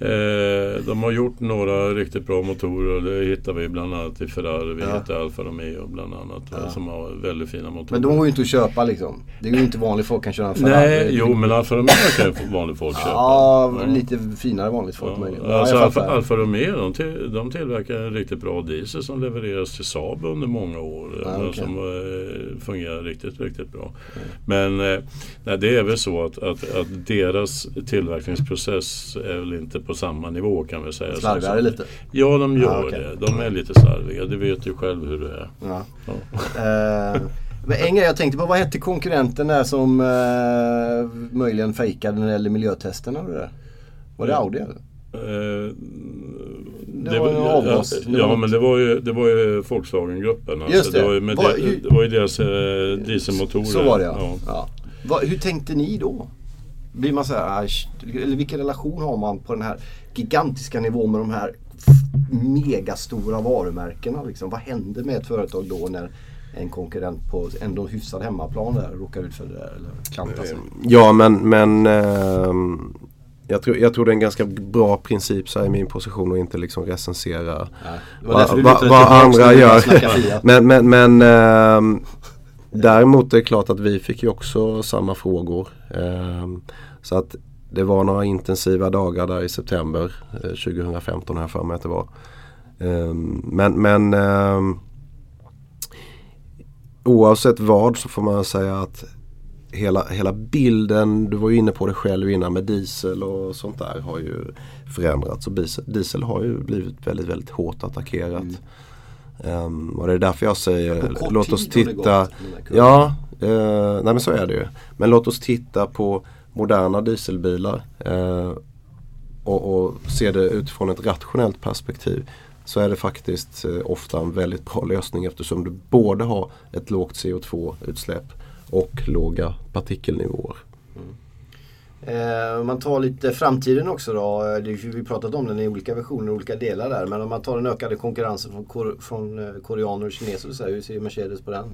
Speaker 2: Eh, de har gjort några riktigt bra motorer det hittar vi bland annat i Ferrari. Vi
Speaker 1: Ja.
Speaker 2: hittar Alfa Romeo bland annat va,
Speaker 1: Ja.
Speaker 2: som har väldigt fina motorer.
Speaker 1: Men de går ju inte att köpa liksom. Det är ju inte vanligt folk kan köra en Ferrari.
Speaker 2: Nej, jo men Alfa Romeo kan ju vanligt folk köpa.
Speaker 1: Ja, lite finare vanligt folk
Speaker 2: Ja,
Speaker 1: möjligen.
Speaker 2: alltså Alfa. Alfa Romeo de, till, de tillverkar en riktigt bra diesel som levereras till Saab under många år.
Speaker 1: Ja,
Speaker 2: eh,
Speaker 1: okej.
Speaker 2: Som eh, fungerar riktigt, riktigt bra. Men eh, nej, det är väl så att, att, att deras tillverkningsprocess är väl inte på samma nivå kan vi säga.
Speaker 1: Slarvigare
Speaker 2: Som-
Speaker 1: lite.
Speaker 2: Ja, de gör
Speaker 1: Ja, okej.
Speaker 2: det. De är lite slarviga. Du vet ju själv hur det är.
Speaker 1: Ja.
Speaker 2: Ja.
Speaker 1: Eh, men en grej jag tänkte på, vad hette konkurrenten där som eh, möjligen fejkade när det gällde miljötesterna och det där? Var det
Speaker 2: Ja.
Speaker 1: Audi eller?
Speaker 2: Eh,
Speaker 1: Det var en avgas.
Speaker 2: Ja, ja, men det var ju, det var ju Volkswagen-gruppen. Alltså.
Speaker 1: Just det.
Speaker 2: var ju,
Speaker 1: Vad-
Speaker 2: det, det var ju deras eh, dieselmotorer.
Speaker 1: Så var det ja.
Speaker 2: ja.
Speaker 1: ja. Vad- hur tänkte ni då? Blir man så här, ah, eller vilken relation har man på den här gigantiska nivån med de här megastora varumärkena? Liksom? Vad händer med ett företag då när en konkurrent på ändå hyfsad hemmaplan där råkar ut för det där eller klantar sig?
Speaker 3: Ja men, men ehm, jag, tror, jag tror det är en ganska bra princip så här, i min position att inte liksom recensera
Speaker 1: Nej, var
Speaker 3: Va- va- vad
Speaker 1: också,
Speaker 3: andra gör. Men, men, men ehm, däremot är det klart att vi fick ju också samma frågor. Ehm, så att det var några intensiva dagar där i september eh, 2015 har jag för mig att det var. Ehm, men men ehm, oavsett vad så får man säga att hela, hela bilden, du var ju inne på det själv innan med diesel och sånt där har ju förändrats. Och diesel, diesel har ju blivit väldigt, väldigt hårt attackerat. Mm. Ehm, och det är därför jag säger låt oss titta.
Speaker 1: gått.
Speaker 3: Ja, eh, nej men så är det ju. Men låt oss titta på moderna dieselbilar. Eh, och, och se det utifrån ett rationellt perspektiv. Så är det faktiskt eh, ofta en väldigt bra lösning eftersom du både har ett lågt CO2-utsläpp och låga partikelnivåer.
Speaker 1: Eh, om man tar lite framtiden också då. eh, Det är, ju- vi pratat om den i olika versioner och olika delar där. Men om man tar den ökade konkurrensen från, kor, från eh, koreaner och kineser. Så här, hur ser Mercedes på den?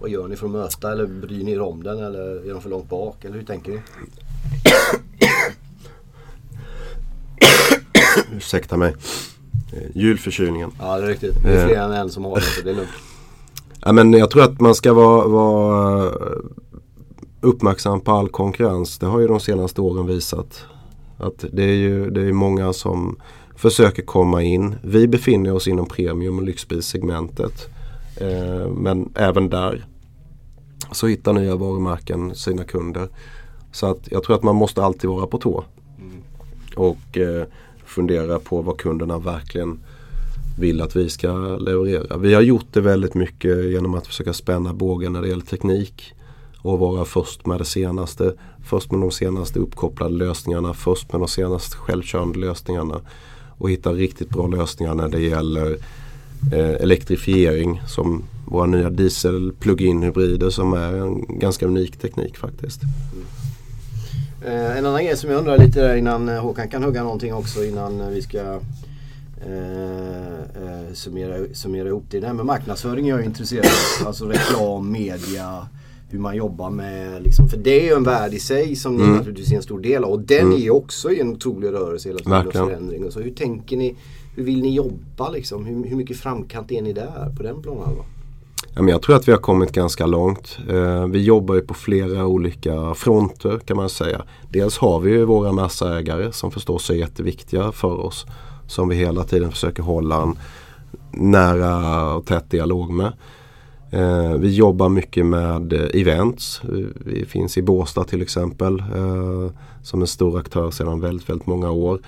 Speaker 1: Vad gör ni för att möta eller bryr ni er om den eller är de för långt bak? Eller hur tänker ni?
Speaker 3: Ursäkta mig. Julförkylningen.
Speaker 1: Ja det är riktigt. Det är fler än en som har det så det är lugnt.
Speaker 3: Ja, men jag tror att man ska vara, vara uppmärksam på all konkurrens. Det har ju de senaste åren visat. Att det är ju det är många som försöker komma in. Vi befinner oss inom premium och lyxbilsegmentet. Eh, men även där så hittar nya varumärken sina kunder. Så att jag tror att man måste alltid vara på tå. Och eh, fundera på vad kunderna verkligen vill att vi ska leverera. Vi har gjort det väldigt mycket genom att försöka spänna bågen när det gäller teknik. Och vara först med det senaste. Först med de senaste uppkopplade lösningarna. Först med de senaste självkörande lösningarna. Och hitta riktigt bra lösningar när det gäller eh, elektrifiering. Som våra nya diesel plug-in hybrider som är en ganska unik teknik faktiskt.
Speaker 1: Eh, en annan grej som jag undrar lite där innan eh, Håkan kan hugga någonting också innan eh, vi ska eh, summera, summera ihop det. Det här med marknadsföring jag är jag intresserad av. Alltså reklam, media, hur man jobbar med. Liksom, för det är ju en värld i sig som ni
Speaker 3: Mm.
Speaker 1: naturligtvis är en stor del av. Och den är ju också i en otrolig rörelse hela tiden och förändring. Och så hur tänker ni? Hur vill ni jobba liksom? Hur, hur mycket framkant är ni där på den planen?
Speaker 3: Ja, men jag tror att vi har kommit ganska långt. Eh, vi jobbar ju på flera olika fronter kan man säga. Dels har vi ju våra massaägare som förstås är jätteviktiga för oss. Som vi hela tiden försöker hålla en nära och tät dialog med. Eh, vi jobbar mycket med events. Vi finns i Båstad till exempel eh, som en stor aktör sedan väldigt, väldigt många år.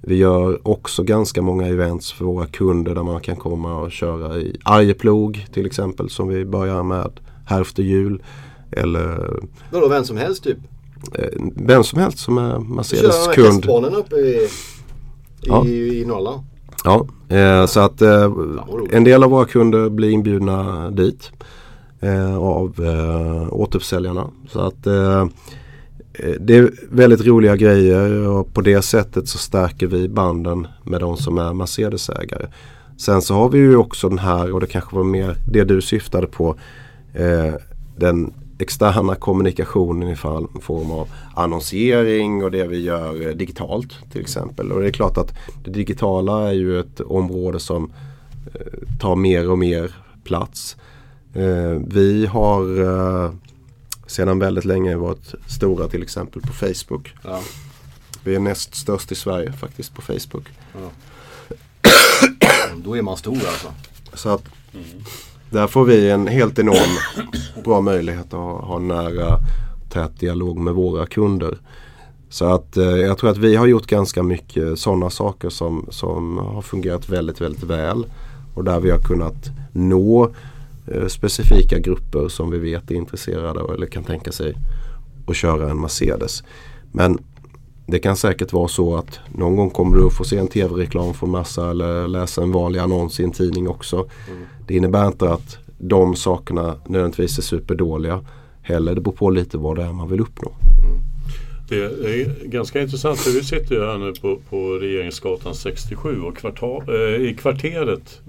Speaker 3: Vi gör också ganska många events för våra kunder där man kan komma och köra i Arjeplog till exempel som vi börjar med här efter jul. Eller
Speaker 1: Vadå vem som helst typ?
Speaker 3: eh, vem som helst som är Mercedes
Speaker 1: Kör
Speaker 3: kund.
Speaker 1: hästbanan uppe i, i,
Speaker 3: Ja.
Speaker 1: i Norrland.
Speaker 3: Ja, eh, så att eh, en del av våra kunder blir inbjudna dit eh, av eh, återförsäljarna. Så att eh, eh, det är väldigt roliga grejer och på det sättet så stärker vi banden med de som är Mercedes-ägare. Sen så har vi ju också den här och det kanske var mer det du syftade på. Eh, den externa kommunikationen i form av annonsering och det vi gör eh, digitalt till exempel. Och det är klart att det digitala är ju ett område som eh, tar mer och mer plats. Eh, vi har sedan väldigt länge varit stora till exempel på Facebook.
Speaker 1: Ja.
Speaker 3: Vi är näst störst i Sverige faktiskt på Facebook.
Speaker 1: Då är man stor alltså.
Speaker 3: Så att där får vi en helt enorm bra möjlighet att ha, ha nära tät dialog med våra kunder. Så att eh, jag tror att vi har gjort ganska mycket sådana saker som, som har fungerat väldigt, väldigt väl. Och där vi har kunnat nå eh, specifika grupper som vi vet är intresserade av eller kan tänka sig att köra en Mercedes. Men det kan säkert vara så att någon gång kommer du att få se en tv-reklam från massa eller läsa en vanlig annons i en tidning också. Det innebär inte att de sakerna nödvändigtvis är superdåliga heller. Det beror på lite vad det är man vill uppnå.
Speaker 2: Det är ganska intressant för vi sitter ju här nu på, på Regeringsgatan 67 och kvartal, eh, i kvarteret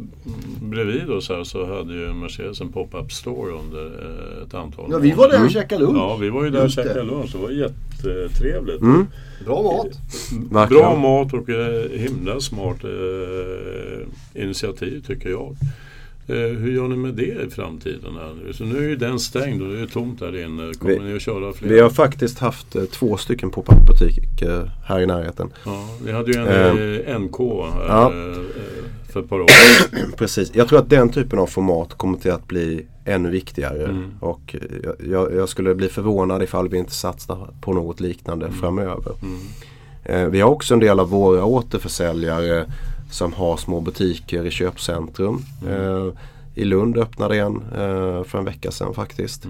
Speaker 2: bredvid oss här så hade ju Mercedes en pop-up store under eh, ett antal
Speaker 1: Ja, vi var där
Speaker 3: Mm.
Speaker 1: och käkade lunch.
Speaker 2: Ja, vi var ju där och käkade lunch. Det var jättetrevligt.
Speaker 3: Mm,
Speaker 1: Bra mat.
Speaker 3: verkligen.
Speaker 2: Bra mat och eh, himla smart eh, initiativ tycker jag. Eh, hur gör ni med det i framtiden? Här nu? Så nu är ju den stängd och det är tomt där inne. Kommer
Speaker 3: Vi-
Speaker 2: ni att köra fler?
Speaker 3: Vi har faktiskt haft eh, två stycken pop-up butiker här i närheten.
Speaker 2: Ja, vi hade ju en
Speaker 3: Eh,
Speaker 2: eh, NK här,
Speaker 3: ja.
Speaker 2: eh, för ett par år.
Speaker 3: Precis. Jag tror att den typen av format kommer till att bli ännu viktigare.
Speaker 2: Mm.
Speaker 3: Och eh, jag, jag skulle bli förvånad ifall vi inte satsar på något liknande framöver.
Speaker 2: Mm.
Speaker 3: Eh, vi har också en del av våra återförsäljare som har små butiker i köpcentrum. Eh, I Lund öppnade en eh, för en vecka sedan faktiskt.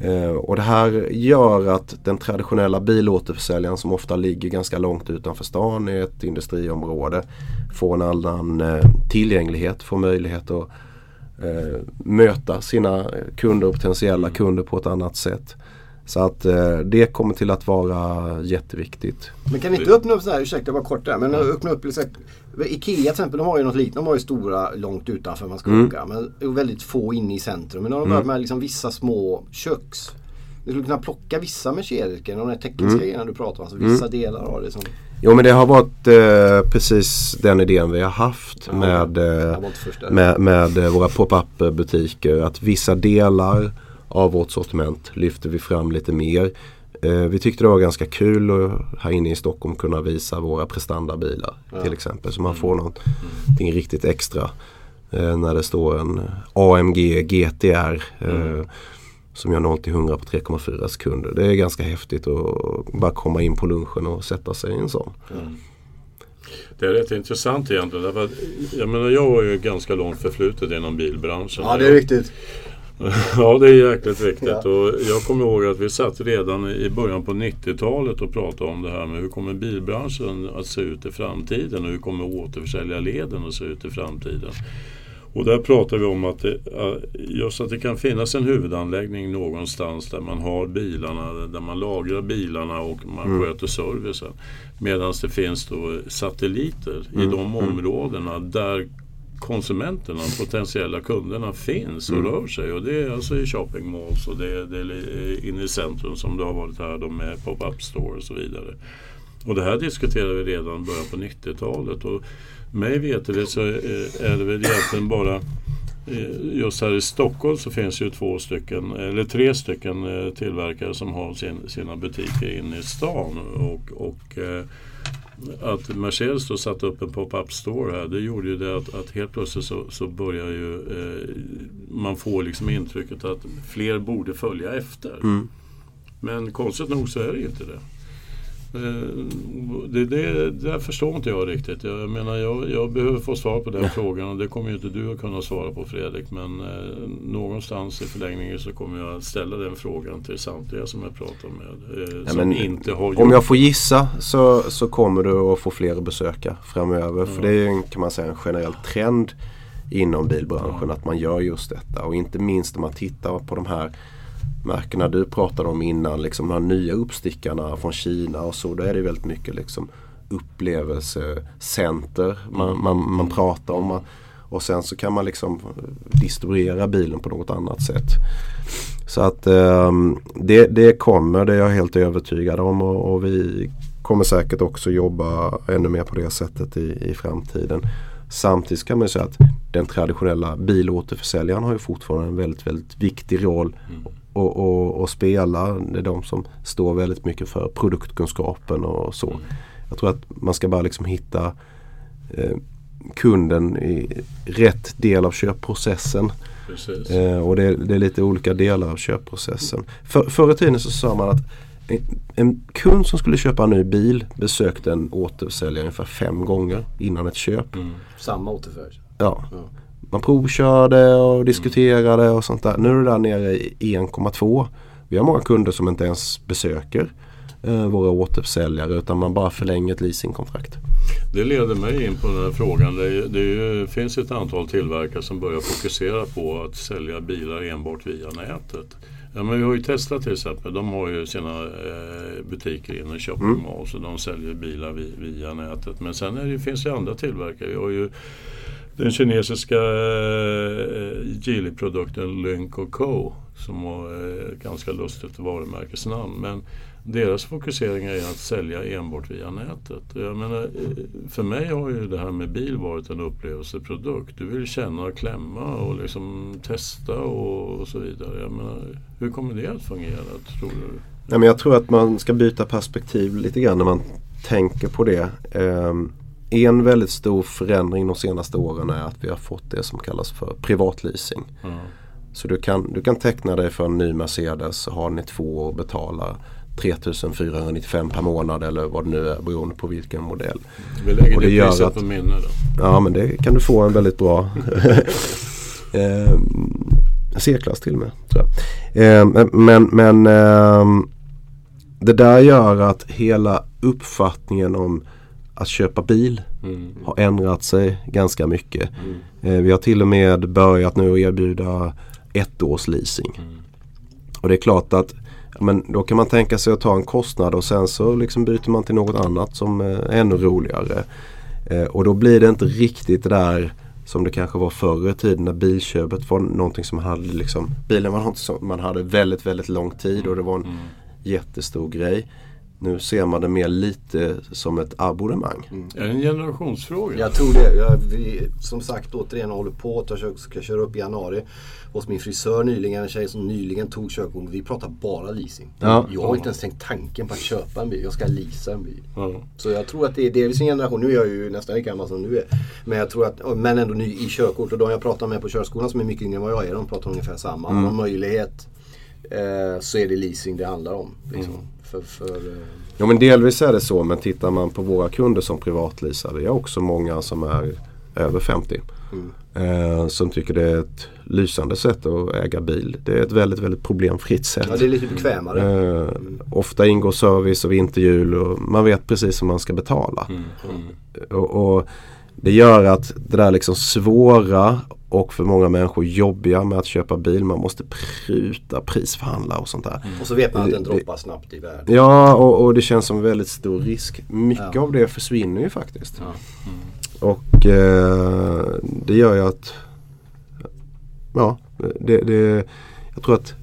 Speaker 3: Eh, och det här gör att den traditionella bilåterförsäljaren som ofta ligger ganska långt utanför stan i ett industriområde får en annan tillgänglighet, får möjlighet att möta sina kunder och potentiella kunder på ett annat sätt. Så att eh, det kommer till att vara jätteviktigt.
Speaker 1: Men kan ni inte öppna upp så här, ursäkta bara kort där, men öppna upp så här, Ikea till exempel, de har ju något liknande. De har ju stora långt utanför man ska
Speaker 3: Mm.
Speaker 1: åka. Men väldigt få inne i centrum. Men de har börjat med liksom vissa små köks. Du skulle kunna plocka vissa med kedjor, de där tekniska
Speaker 3: Mm.
Speaker 1: grejerna du pratar om. Alltså vissa delar av det som...
Speaker 3: Jo men det har varit eh, precis den idén vi har haft
Speaker 1: Ja,
Speaker 3: med, eh, med, med eh, våra pop-up butiker. Att vissa delar av vårt sortiment lyfter vi fram lite mer. Eh, vi tyckte det var ganska kul att här inne i Stockholm kunna visa våra prestandabilar
Speaker 1: Ja.
Speaker 3: till exempel. Så man får någonting riktigt extra. Eh, när det står en AMG GTR eh, som gör 0 till 100 på 3,4 sekunder. Det är ganska häftigt att bara komma in på lunchen och sätta sig i en sån.
Speaker 2: Det är rätt intressant egentligen. Därför att, jag menar jag har ju ganska långt förflutet inom bilbranschen.
Speaker 1: Ja, det är viktigt.
Speaker 2: Ja, det är jäkligt viktigt.
Speaker 1: Ja.
Speaker 2: Och jag kommer ihåg att vi satt redan i början på 90-talet och pratade om det här med hur kommer bilbranschen att se ut i framtiden och hur kommer återförsäljarleden att se ut i framtiden. Och där pratar vi om att det, just att det kan finnas en huvudanläggning någonstans där man har bilarna, där man lagrar bilarna och man sköter servicen. Medan det finns då satelliter i de områdena där konsumenterna, potentiella kunderna finns och rör sig. Och det är alltså i shopping malls och det är, det är inne i centrum som det har varit här då med pop-up store och så vidare. Och det här diskuterade vi redan i början på 90-talet. Och mig veterligt så är är det väl egentligen bara eh, just här i Stockholm så finns ju två stycken, eller tre stycken eh, tillverkare som har sin, sina butiker inne i stan. Och, och eh, att Mercedes då satte upp en pop-up store här, det gjorde ju det att, att helt plötsligt så, så börjar ju eh, man få liksom intrycket att fler borde följa efter.
Speaker 3: Mm.
Speaker 2: Men konstigt nog så är det ju inte det. Eh, Det, det, där förstår inte jag riktigt. Jag menar jag, jag behöver få svar på den frågan och det kommer ju inte du att kunna svara på Fredrik. Men eh, någonstans i förlängningen så kommer jag att ställa den frågan till samtliga som jag pratar med. Eh,
Speaker 3: Ja,
Speaker 2: som inte har gjort
Speaker 3: Om jag får gissa så, så kommer du att få fler besöka framöver. För det är en, kan man säga en generell trend inom bilbranschen att man gör just detta. Och inte minst när man tittar på de här märkena du pratade om innan. Liksom de här nya uppstickarna från Kina och så. Då är det väldigt mycket liksom upplevelsecenter man, man, man pratar om. Och sen så kan man liksom distribuera bilen på något annat sätt. Så att eh, det, det kommer, det är jag helt övertygad om och, och vi kommer säkert också jobba ännu mer på det sättet i, i framtiden. Samtidigt kan man säga att den traditionella bilåterförsäljaren har ju fortfarande en väldigt, väldigt viktig roll att och, och spela. Det är de som står väldigt mycket för produktkunskapen och så. Jag tror att man ska bara liksom hitta eh, kunden i rätt del av köpprocessen. Eh, och det, det är lite olika delar av köpprocessen. För, förr i tiden så sa man att en, kund som skulle köpa en ny bil besökte en återförsäljare ungefär fem gånger innan ett köp.
Speaker 2: Mm.
Speaker 1: Samma återförsäljare.
Speaker 3: Ja.
Speaker 1: Ja.
Speaker 3: Man provkörde och diskuterade och sånt där. Nu är det där nere i 1,2. Vi har många kunder som inte ens besöker eh, våra återförsäljare utan man bara förlänger ett leasingkontrakt.
Speaker 2: Det leder mig in på den här frågan. Det, det ju, finns ett antal tillverkare som börjar fokusera på att sälja bilar enbart via nätet. Ja, men vi har ju Tesla till exempel. De har ju sina eh, butiker inne i Shopping
Speaker 3: Mm.
Speaker 2: Så de säljer bilar vi, via nätet. Men sen är det, finns det andra tillverkare. Vi har ju den kinesiska eh, Geely-produkten Lynk Co som har eh, ett ganska lustigt varumärkesnamn. Men deras fokusering är att sälja enbart via nätet. Jag menar, för mig har ju det här med bil varit en upplevelseprodukt. Du vill känna och klämma och liksom testa och, och så vidare. Jag menar, hur kommer det att fungera tror du?
Speaker 3: Nej, men jag tror att man ska byta perspektiv lite grann när man tänker på det. Ehm, en väldigt stor förändring de senaste åren är att vi har fått det som kallas för privatleasing.
Speaker 2: Ja.
Speaker 3: Så du kan, du kan teckna dig för en ny Mercedes ha den i två år och betala 3495 per månad eller vad det nu är beroende på vilken modell.
Speaker 2: Vi lägger
Speaker 3: Och
Speaker 2: det,
Speaker 3: det gör
Speaker 2: priset
Speaker 3: att-
Speaker 2: på minne då.
Speaker 3: Ja men det kan du få en väldigt bra ehm, C-klass till och med. Tror jag. Ehm, men men ehm, det där gör att hela uppfattningen om att köpa bil
Speaker 2: Mm.
Speaker 3: har ändrat sig ganska mycket. Eh, vi har till och med börjat nu erbjuda ett års leasing.
Speaker 2: Mm.
Speaker 3: Och det är klart att men då kan man tänka sig att ta en kostnad och sen så liksom byter man till något annat som eh, är ännu roligare. Eh, och då blir det inte riktigt det där som det kanske var förr i tiden när bilköpet var någonting som hade liksom Bilen var något som man hade väldigt väldigt lång tid och det var en
Speaker 2: Mm.
Speaker 3: jättestor grej. Nu ser man det mer lite som ett abonnemang.
Speaker 2: Är det en generationsfråga?
Speaker 1: Jag tror det. Jag, vi, som sagt återigen håller på att jag ska köra upp i januari. Hos min frisör nyligen, en tjej som nyligen tog körkort. Vi pratar bara leasing.
Speaker 3: Ja.
Speaker 1: Jag har inte ens tänkt tanken på att köpa en bil. Jag ska leasa en bil.
Speaker 2: Ja.
Speaker 1: Så jag tror att det är delvis en generation. Nu är jag ju nästan lika gammal som du är. Men jag tror att, men ändå ny i körkort. Och de jag pratar med på körskolan som är mycket yngre än vad jag är. De pratar ungefär samma. Har man möjlighet eh, så är det leasing det handlar om. Liksom. För, för, eh,
Speaker 3: Ja men delvis är det så men tittar man på våra kunder som privatleasar det är också många som är över 50. Eh, som tycker det är ett lysande sätt att äga bil. Det är ett väldigt väldigt problemfritt sätt.
Speaker 1: ja, det är lite bekvämare.
Speaker 3: Eh, ofta ingår service och vinterhjul och man vet precis hur man ska betala.
Speaker 2: Mm. Mm.
Speaker 3: Och, och Det gör att det där liksom svåra och för många människor jobbiga med att köpa bil. Man måste pruta, prisförhandla och sånt där.
Speaker 1: Och så vet man att den
Speaker 3: det-
Speaker 1: droppar snabbt i värde.
Speaker 3: Ja och, och det känns som väldigt stor risk. Mycket
Speaker 1: Ja.
Speaker 3: av det försvinner ju faktiskt.
Speaker 1: Ja.
Speaker 3: Och eh, det gör ju att Ja, det, det, jag tror att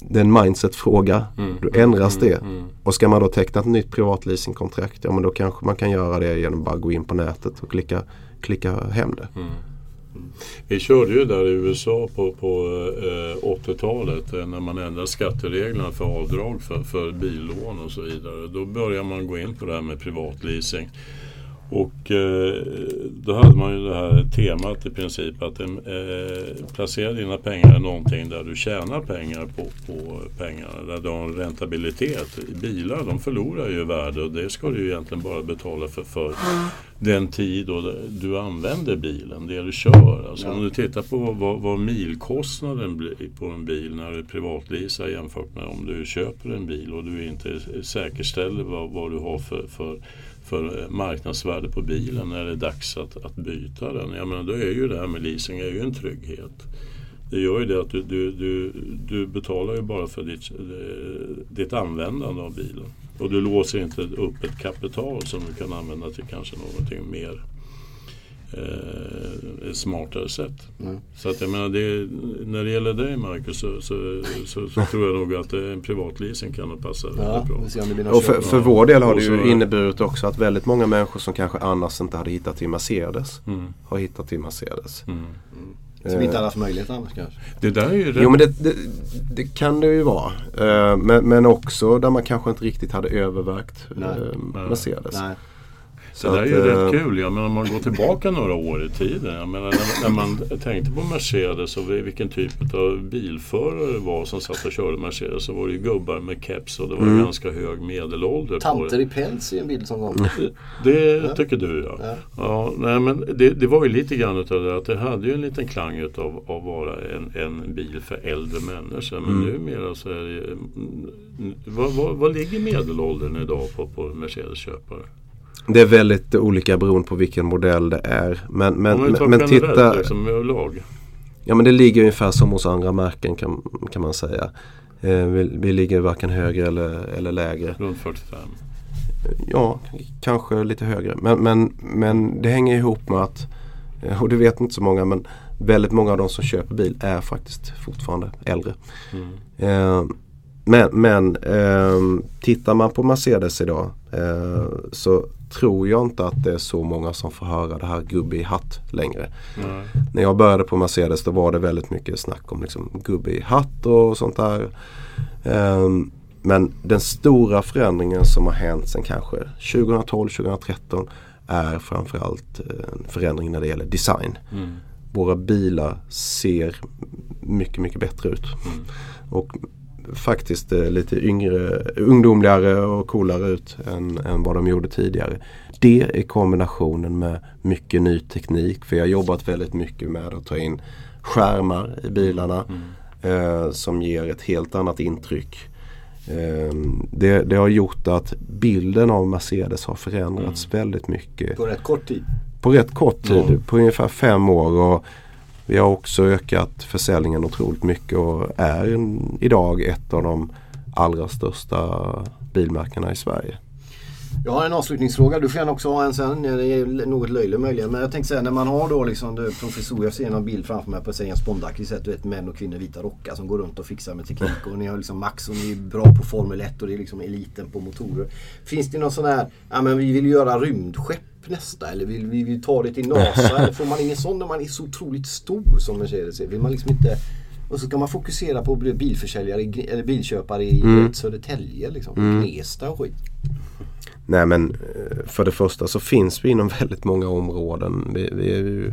Speaker 3: det är en mindset-fråga.
Speaker 2: Mm.
Speaker 3: Då ändras det.
Speaker 2: Mm.
Speaker 3: Och ska man då teckna ett nytt privatleasingkontrakt, ja men då kanske man kan göra det genom att bara gå in på nätet och klicka, klicka hem det.
Speaker 2: Vi körde ju där i USA på, på eh, 80-talet eh, när man ändrade skattereglerna för avdrag för, för billån och så vidare. Då började man gå in på det här med privatleasing. Och eh, då hade man ju det här temat i princip att eh, placera dina pengar i någonting där du tjänar pengar på, på pengarna. Där du har en rentabilitet. Bilar de förlorar ju värde och det ska du ju egentligen bara betala för, för den tid då du använder bilen, det du kör. Alltså ja. Om du tittar på vad, vad, milkostnaden blir på en bil när du privatleasar jämfört med om du köper en bil och du inte säkerställer vad, vad du har för, för för eh, marknadsvärde på bilen när det är dags att, att byta den. Jag menar, då är ju det här med leasing är ju en trygghet. Det gör ju det att du, du, du, du betalar ju bara för ditt, eh, ditt användande av bilen. Och du låser inte upp ett kapital som du kan använda till kanske någonting mer eh, smartare sätt. Mm. Så att jag menar, det, när det gäller dig Marcus så, så, så, så tror jag nog att en privatleasing kan passa ja, bra.
Speaker 3: Och för, för vår del har det ju inneburit också att väldigt många människor som kanske annars inte hade hittat till Mercedes mm. har hittat till Mercedes. Mm.
Speaker 1: Mm. Som inte hade haft möjlighet annars kanske?
Speaker 2: Det där är ju
Speaker 3: Jo men det, det, det, kan det ju vara. Uh, men, men också där man kanske inte riktigt hade övervägt Mercedes. Nej.
Speaker 2: Så det där är ju rätt eh, kul. Jag menar, om man går tillbaka några år i tiden. Jag menar, när, när man tänkte på Mercedes och vilken typ av bilförare det var som satt och körde Mercedes så var det ju gubbar med keps och det var mm. ganska hög medelålder.
Speaker 1: Tanter i päls i en bild som gång.
Speaker 2: Det ja. tycker du ja. ja. ja nej, men det, det, var ju lite grann utav det att det hade ju en liten klang utav att vara en, en bil för äldre människor. Men mm. numera så är det mm, vad, vad, vad ligger medelåldern idag på, på Mercedes-köpare?
Speaker 3: Det är väldigt olika beroende på vilken modell det är. Men, men, men, men titta...
Speaker 2: Liksom, lag.
Speaker 3: Ja men det ligger ungefär som hos andra märken kan, kan man säga. Eh, vi, vi, ligger varken högre eller, eller lägre.
Speaker 2: Runt 45?
Speaker 3: Ja, kanske lite högre. Men, men, men det hänger ihop med att, eh, och det vet inte så många, men väldigt många av de som köper bil är faktiskt fortfarande äldre. Mm. Eh, men men eh, tittar man på Mercedes idag eh, så tror jag inte att det är så många som får höra det här gubbe i hatt längre. Mm. När jag började på Mercedes då var det väldigt mycket snack om liksom gubbe i hatt och sånt där. Um, men den stora förändringen som har hänt sen kanske 2012-2013 är framförallt en förändring när det gäller design. Mm. Våra bilar ser mycket, mycket bättre ut. Mm. Och faktiskt eh, lite yngre, ungdomligare och coolare ut än, än vad de gjorde tidigare. Det i kombinationen med mycket ny teknik. För jag har jobbat väldigt mycket med att ta in skärmar i bilarna mm. eh, som ger ett helt annat intryck. Eh, det, det, har gjort att bilden av Mercedes har förändrats mm. väldigt mycket.
Speaker 1: På rätt kort tid?
Speaker 3: På rätt kort tid, mm. på ungefär fem år. Och vi har också ökat försäljningen otroligt mycket och är idag ett av de allra största bilmärkena i Sverige.
Speaker 1: Jag har en avslutningsfråga. Du får gärna också ha en sen. Det är något löjligt möjligen. Men jag tänkte säga när man har då liksom professor. Jag ser en bild framför mig på en spondaktig sätt. Du vet män och kvinnor i vita rockar som går runt och fixar med teknik. Och ni har liksom Max och ni är bra på Formel 1 och det är liksom eliten på motorer. Finns det någon sån här, ja men vi vill göra rymdskepp nästa? Eller vill vi vill ta det till NASA? eller får man ingen sån när man är så otroligt stor som Mercedes är? Vill man liksom inte... Och så ska man fokusera på bilförsäljare eller bilköpare i mm. Södertälje liksom. Mm. Och skit.
Speaker 3: Nej men eh, för det första så finns vi inom väldigt många områden. Vi, vi är ju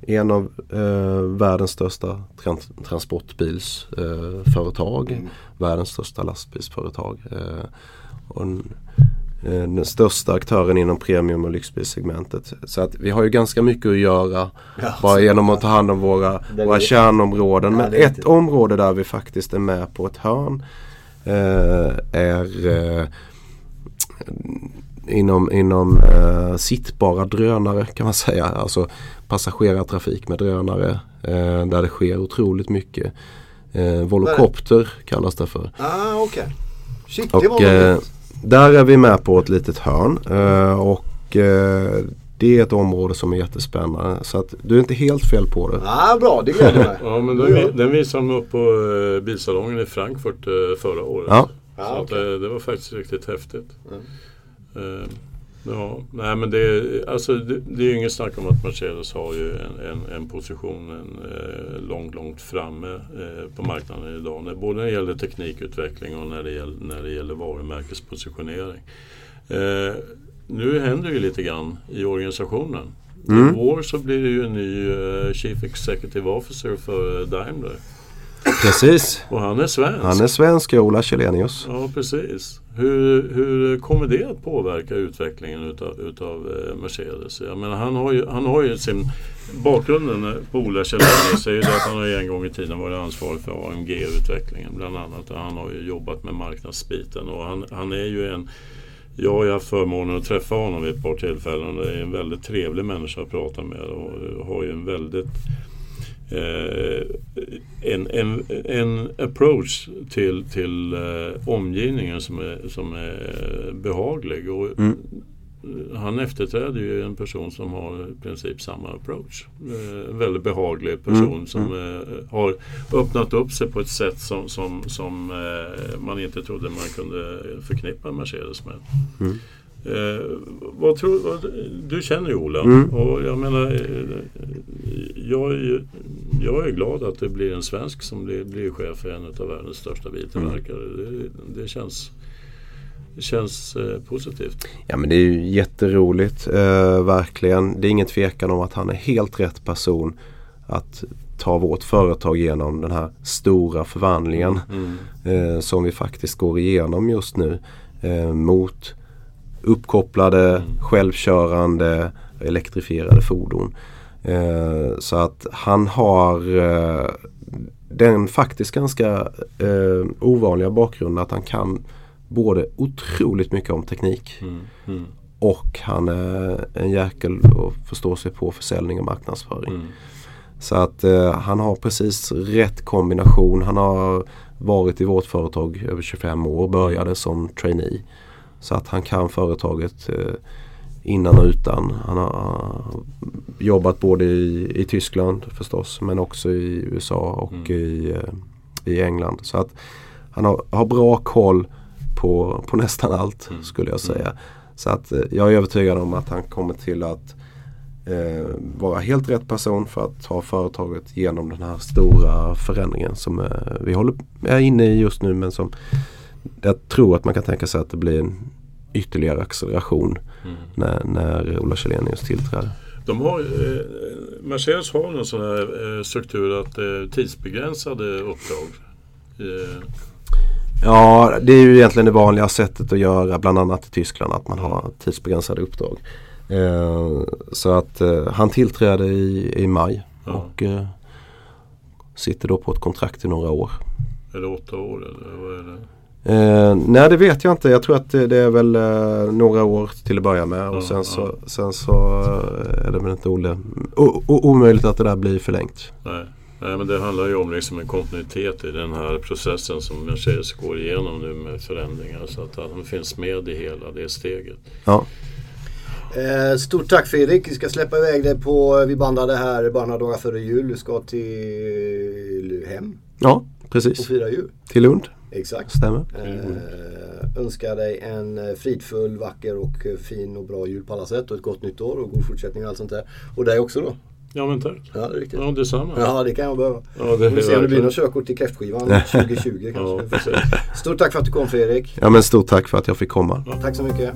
Speaker 3: en av eh, världens största trans transportbilsföretag. Eh, mm. Världens största lastbilsföretag. Eh, och en, den största aktören inom premium och lyxbilsegmentet. Så att vi har ju ganska mycket att göra ja, bara genom att ta hand om våra, våra kärnområden. Ja, Men ett område där vi faktiskt är med på ett hörn eh, är inom, inom eh, sittbara drönare kan man säga. Alltså passagerartrafik med drönare eh, där det sker otroligt mycket. Eh, Volocopter kallas det för.
Speaker 1: Ah, okay. Shit,
Speaker 3: och, det var eh, Där är vi med på ett litet hörn. Eh, och eh, det är ett område som är jättespännande. Så att du är inte helt fel på det.
Speaker 1: Ah, bra, det gläder mig.
Speaker 2: ja, men den, den visade de upp på eh, bilsalongen i Frankfurt förra året. Ja. Så ah, okay. att, det var faktiskt riktigt häftigt. Mm. Ja, nej men det, alltså, det, det är ju inget snack om att Mercedes har ju en, en, en position en, eh, långt, långt framme eh, på marknaden idag. När, både när det gäller teknikutveckling och när det gäller, när det gäller varumärkespositionering. Eh, nu händer ju lite grann i organisationen.
Speaker 3: Mm.
Speaker 2: I år så blir det ju en ny eh, Chief Executive Officer för Daimler.
Speaker 3: Precis.
Speaker 2: Och han är svensk.
Speaker 3: Han är svensk, Ola Källenius.
Speaker 2: Ja, precis. Hur, hur kommer det att påverka utvecklingen utav, utav eh, Mercedes? Jag menar, han, har ju, han har ju sin... Bakgrunden på Ola Källenius är ju det att han har en gång i tiden varit ansvarig för AMG-utvecklingen bland annat. Han har ju jobbat med marknadsbiten och han, han är ju en... Jag har ju haft förmånen att träffa honom vid ett par tillfällen. Det är en väldigt trevlig människa att prata med och har ju en väldigt eh, en, en, en approach till, till eh, omgivningen som är, som är behaglig. Och
Speaker 3: Mm.
Speaker 2: Han efterträder ju en person som har i princip samma approach. Eh, en väldigt behaglig person
Speaker 3: Mm,
Speaker 2: som eh, har öppnat upp sig på ett sätt som, som, som eh, man inte trodde man kunde förknippa Mercedes med.
Speaker 3: Mm.
Speaker 2: Eh, vad tror, vad, du känner ju Ola
Speaker 3: Mm.
Speaker 2: och jag menar eh, jag är, ju- jag är glad att det blir en svensk som blir, blir chef för en av världens största biltillverkare. Det, det känns, det känns eh, positivt.
Speaker 3: Ja men det är ju jätteroligt, eh, verkligen. Det är ingen tvekan om att han är helt rätt person att ta vårt företag genom den här stora förvandlingen
Speaker 2: Mm.
Speaker 3: eh, som vi faktiskt går igenom just nu eh, mot uppkopplade,
Speaker 2: Mm.
Speaker 3: självkörande, elektrifierade fordon. Eh, så att han har eh, den faktiskt ganska eh, ovanliga bakgrunden att han kan både otroligt mycket om teknik
Speaker 2: Mm. Mm.
Speaker 3: och han är en jäkel och förstår sig på försäljning och marknadsföring.
Speaker 2: Mm.
Speaker 3: Så att eh, han har precis rätt kombination. Han har varit i vårt företag över 25 år, började som trainee. Så att han kan företaget eh, innan och utan. Han har jobbat både i, i Tyskland förstås men också i USA och
Speaker 2: Mm.
Speaker 3: i, eh, i England. Så att han har, har bra koll på, på nästan allt
Speaker 2: Mm.
Speaker 3: skulle jag säga. Så att eh, jag är övertygad om att han kommer till att eh, vara helt rätt person för att ta företaget genom den här stora förändringen som eh, vi håller, är inne i just nu men som jag tror att man kan tänka sig att det blir en ytterligare acceleration
Speaker 2: Mm.
Speaker 3: när, när Ola Källenius tillträder.
Speaker 2: De har, eh, Mercedes har en sån här eh, struktur att eh, tidsbegränsade uppdrag. Eh,
Speaker 3: Ja, det är ju egentligen det vanliga sättet att göra bland annat i Tyskland att man har tidsbegränsade uppdrag. Eh, så att eh, han tillträder i, i maj
Speaker 2: Ja.
Speaker 3: och eh, sitter då på ett kontrakt i några år.
Speaker 2: är det åtta år eller vad är det?
Speaker 3: Eh, nej det vet jag inte. Jag tror att det, det är väl eh, några år till att börja med
Speaker 2: Ja,
Speaker 3: och sen så,
Speaker 2: ja.
Speaker 3: sen så eh, är det väl inte ole, o, o, omöjligt att det där blir förlängt.
Speaker 2: Nej. Nej, men det handlar ju om liksom en kontinuitet i den här processen som Mercedes går igenom nu med förändringar. Så att han finns med i hela det steget.
Speaker 3: Ja,
Speaker 1: Eh, stort tack Fredrik. Vi ska släppa iväg dig på, vi bandade här bara några dagar före jul. Du ska till hem
Speaker 3: ja
Speaker 1: och
Speaker 3: precis.
Speaker 1: fira jul.
Speaker 3: Till Lund,
Speaker 1: Exakt.
Speaker 3: stämmer.
Speaker 1: Eh, önskar dig en eh, fridfull, vacker och eh, fin och bra jul på alla sätt och ett gott nytt år och god fortsättning och allt sånt där. Och dig också då.
Speaker 2: Ja men tack.
Speaker 1: Ja, det är riktigt.
Speaker 2: Ja detsamma.
Speaker 1: Ja, det kan jag behöva.
Speaker 2: Ja, det
Speaker 1: Vi får se om det blir något körkort till kräftskivan 2020 kanske.
Speaker 2: Ja.
Speaker 1: Stort tack för att du kom Fredrik.
Speaker 3: Ja men stort tack för att jag fick komma.
Speaker 1: Tack så mycket.